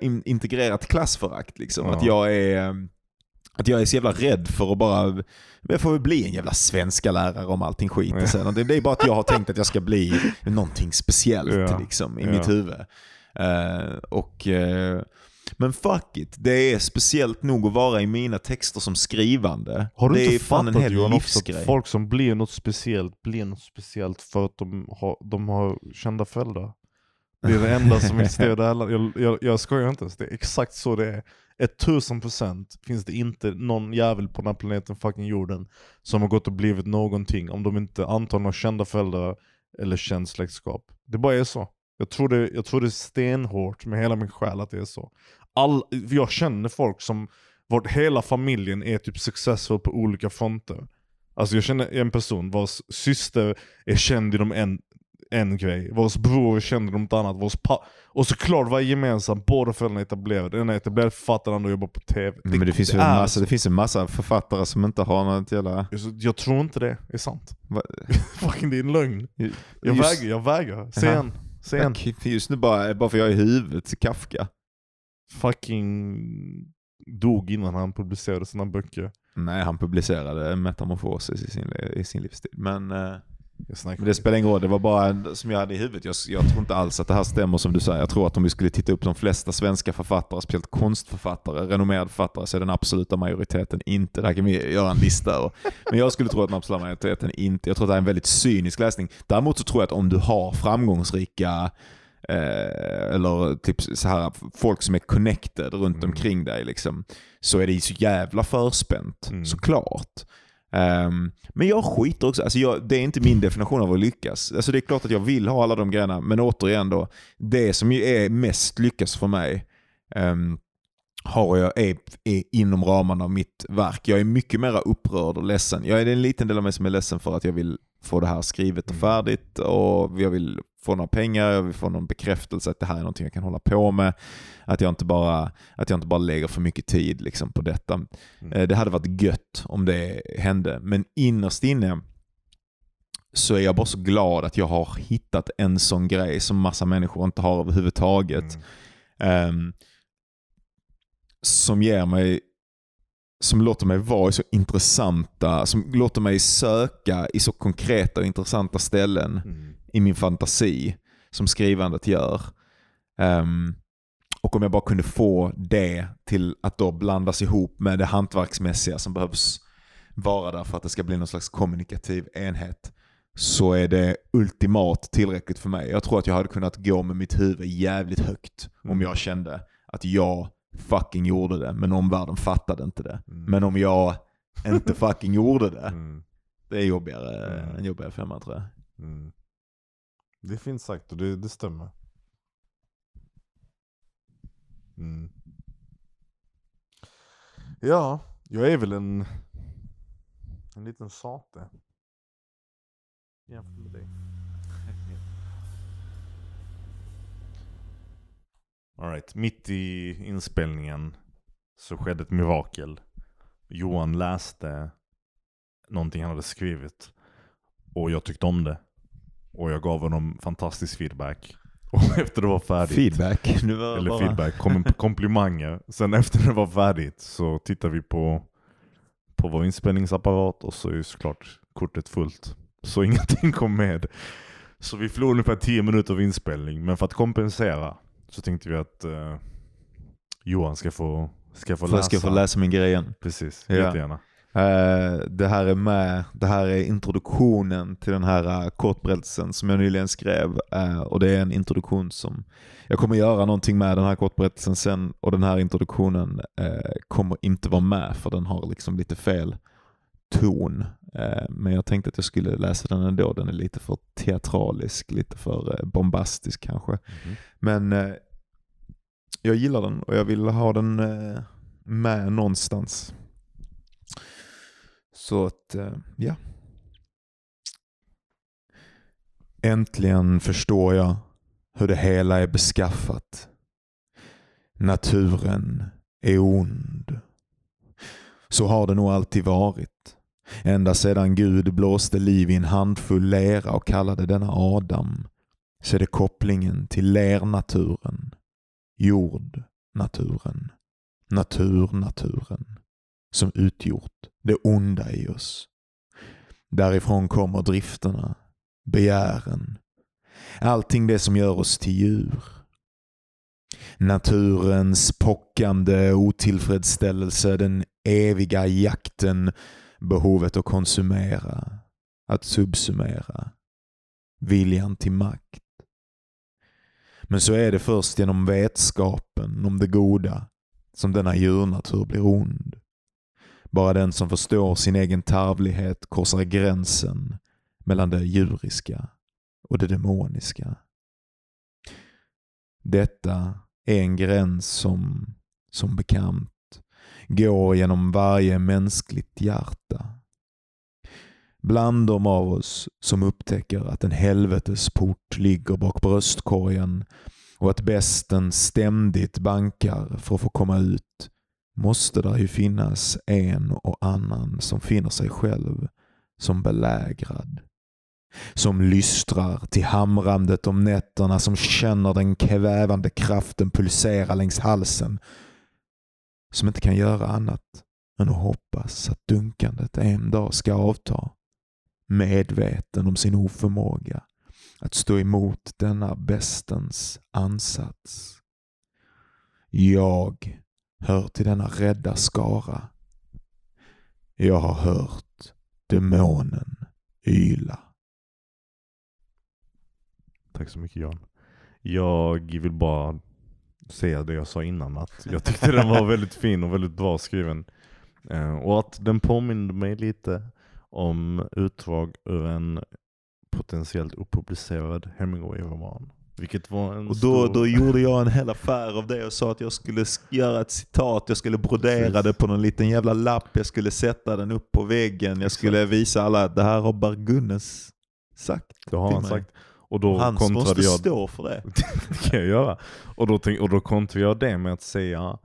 in, integrerat klassförakt. Liksom. Ja. Att jag är... Att jag är så jävla rädd för att bara, jag får väl bli en jävla svenska lärare om allting skiter Ja. sig. Det, det är bara att jag har tänkt att jag ska bli någonting speciellt Ja. liksom, i Ja. mitt huvud. Eh, och, eh, men fuck it, det är speciellt nog att vara i mina texter som skrivande. Har du det inte är fan en hel Johan livsgrej. att folk som blir något speciellt blir något speciellt för att de har, de har kända föräldrar? Det är det enda som existerar. Jag, jag, jag skojar inte ens, det är exakt så det är. Ett tusen procent finns det inte någon jävel på den här planeten, fucking jorden, som har gått och blivit någonting om de inte antagligen har kända föräldrar eller känt släktskap. Det bara är så. Jag tror det, jag tror det är stenhårt med hela min själ att det är så. All, jag känner folk som, vart hela familjen är typ successful på olika fronter. Alltså jag känner en person vars syster är känd inom en, en grej, vars bror är känd inom något annat, vars pa- och såklart var gemensamt, båda föräldrarna etablerade. Den är etablerad författare, andra jobbar på TV. Men det, finns ju en massa, det finns en massa författare som inte har något jävla... Jag, jag tror inte det är sant. Va- Fucking det är en lögn. Jag vägrar, jag vägrar. Se en. Se en. Just nu bara, bara för jag är i huvudet Kafka. Fucking dog innan han publicerade sina böcker. Nej, han publicerade Metamorfosis i sin, i sin livstid. Men, snackar men det spelar ingen roll, det var bara som jag hade i huvudet. Jag, jag tror inte alls att det här stämmer som du säger. Jag tror att om vi skulle titta upp de flesta svenska författare, speciellt konstförfattare, renommerade författare, så är den absoluta majoriteten inte. Det här kan vi göra en lista över. Men jag skulle tro att den absoluta majoriteten inte, jag tror att det här är en väldigt cynisk läsning. Däremot så tror jag att om du har framgångsrika eh, eller typ så här folk som är connected runt Mm. omkring dig liksom, så är det ju så jävla förspänt. Mm. Såklart. Um, men jag skiter också, alltså jag, det är inte min definition av att lyckas. Alltså det är klart att jag vill ha alla de grejerna, men återigen då, det som ju är mest lyckas för mig um, har jag, är, är inom ramarna av mitt verk. Jag är mycket mer upprörd och ledsen. Jag är en liten del av mig som är ledsen för att jag vill få det här skrivet och Mm. färdigt och jag vill få några pengar, jag vill få någon bekräftelse att det här är någonting jag kan hålla på med. Att jag inte bara, att jag inte bara lägger för mycket tid liksom, på detta. Mm. Eh, Det hade varit gött om det hände, men innerst inne så är jag bara så glad att jag har hittat en sån grej som massa människor inte har överhuvudtaget. Mm. Ehm, som ger mig som låter mig vara i så intressanta, som låter mig söka i så konkreta och intressanta ställen Mm. i min fantasi som skrivandet gör. Ehm, och om jag bara kunde få det till att då blandas ihop med det hantverksmässiga som behövs vara där för att det ska bli någon slags kommunikativ enhet så är det ultimat tillräckligt för mig. Jag tror att jag hade kunnat gå med mitt huvud jävligt högt om Mm. jag kände att jag fucking gjorde det, men omvärlden fattade inte det. Mm. Men om jag inte fucking gjorde det, Mm. det är jobbigare, Mm. en jobbigare femma tror jag. Mm. Det är fint sagt och det, det stämmer. Mm. Ja, jag är väl en, en liten sate. Jämfört med dig. Alright, mitt i inspelningen så skedde ett mirakel. Johan läste någonting han hade skrivit. Och jag tyckte om det. Och jag gav honom fantastisk feedback. Och efter det var färdigt. Feedback. Var Eller bara... feedback, kom, komplimanger. Sen efter det var färdigt så tittar vi på, på vår inspelningsapparat och så är ju såklart kortet fullt. Så ingenting kom med. Så vi förlorade ungefär 10 minuter av inspelning. Men för att kompensera så tänkte vi att eh, Johan ska få, ska få jag läsa. ska få läsa min grej igen. Precis, Ja. jättegärna. Eh, det här är med, det här är introduktionen till den här uh, kortberättelsen som jag nyligen skrev. Eh, och det är en introduktion som, jag kommer göra någonting med den här kortberättelsen sen och den här introduktionen kommer inte vara med för den har liksom lite fel ton. Eh, men jag tänkte att jag skulle läsa den ändå, den är lite för teatralisk, lite för eh, bombastisk kanske. Mhm. Men eh, jag gillar den och jag vill ha den med någonstans. Så att, ja. Äntligen förstår jag hur det hela är beskaffat. Naturen är ond. Så har det nog alltid varit. Ända sedan Gud blåste liv i en handfull lera och kallade denna Adam så är det kopplingen till lernaturen, jordnaturen, naturnaturen som utgjort det onda i oss. Därifrån kommer drifterna, begären, allting det som gör oss till djur. Naturens pockande otillfredsställelse, den eviga jakten, behovet att konsumera, att subsumera, viljan till makt. Men så är det först genom vetskapen om det goda som denna djurnatur blir ond. Bara den som förstår sin egen tarvlighet korsar gränsen mellan det djuriska och det demoniska. Detta är en gräns som, som bekant, går genom varje mänskligt hjärta. Bland de av oss som upptäcker att en helvetesport ligger bak bröstkorgen och att besten ständigt bankar för att få komma ut måste där ju finnas en och annan som finner sig själv som belägrad. Som lystrar till hamrandet om nätterna, som känner den kvävande kraften pulsera längs halsen. Som inte kan göra annat än att hoppas att dunkandet en dag ska avta. Medveten om sin oförmåga att stå emot denna bestens ansats. Jag hör till denna rädda skara. Jag har hört demonen yla. Tack så mycket Jan. Jag vill bara säga det jag sa innan, att jag tyckte den var väldigt fin och väldigt bra skriven. Eh, och att den påminde mig lite om utdrag ur en potentiellt opublicerad Hemingway-roman. Vilket var en Och då, stor... då gjorde jag en hel affär av det och sa att jag skulle sk- göra ett citat, jag skulle brodera Precis. det på någon liten jävla lapp, jag skulle sätta den upp på väggen, jag skulle visa alla att det här har Bar Gunnes sagt. det har han mig. sagt. Och då Han måste jag stå för det. det kan jag göra. Och då, tänk, och då kontrade jag det med att säga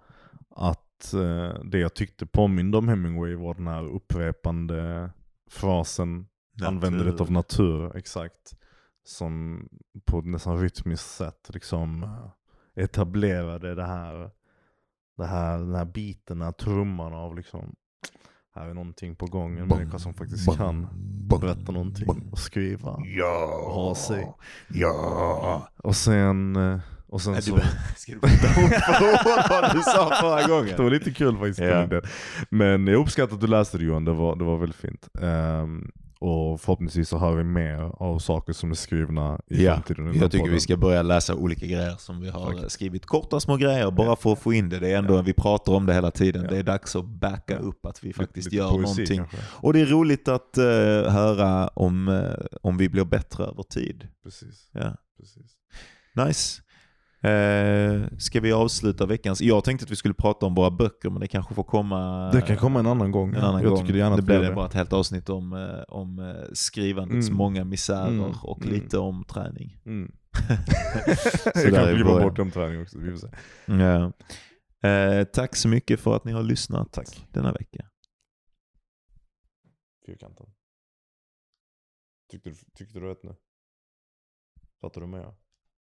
att eh, det jag tyckte påminde om Hemingway var den här upprepande frasen användandet av natur, exakt. Som på ett nästan rytmiskt sätt liksom eh, etablerade det här, det här, den här biten, den här trumman av liksom här är någonting på gång, en människa som faktiskt kan berätta någonting och skriva och ha sig. Ja. Och sen, eh, och sen Nej, så... du, ska du berätta ord för ord vad du sa förra gången? Det var lite kul faktiskt. Ja. Men jag uppskattar att du läste det Johan, det var, det var väldigt fint. Ehm, och förhoppningsvis så hör vi mer av saker som är skrivna i Ja, framtiden. Jag tycker podden. vi ska börja läsa olika grejer som vi har Tack. skrivit. Korta små grejer bara för att få in det. Det är ändå, vi pratar om det hela tiden. Ja. Det är dags att backa Ja. upp att vi Lite- faktiskt lite gör poesi någonting. kanske. Och det är roligt att eh, höra om, eh, om vi blir bättre över tid. Precis, Ja. precis. Nice. Eh, ska vi avsluta veckans? Jag tänkte att vi skulle prata om våra böcker men det kanske får komma Det kan komma en annan gång. en annan jag gång. tycker gärna det blir det bara ett helt avsnitt om, eh, om eh, skrivandets Mm. många misärer Mm. och Mm. lite om träning. Mm. Jag kan glömma bort om träning också. Vi får se. Ja. Eh, tack så mycket för att ni har lyssnat Tack. denna vecka. Fyrkanten. Tyckte du, tyckte du rätt nu? Fattar du med?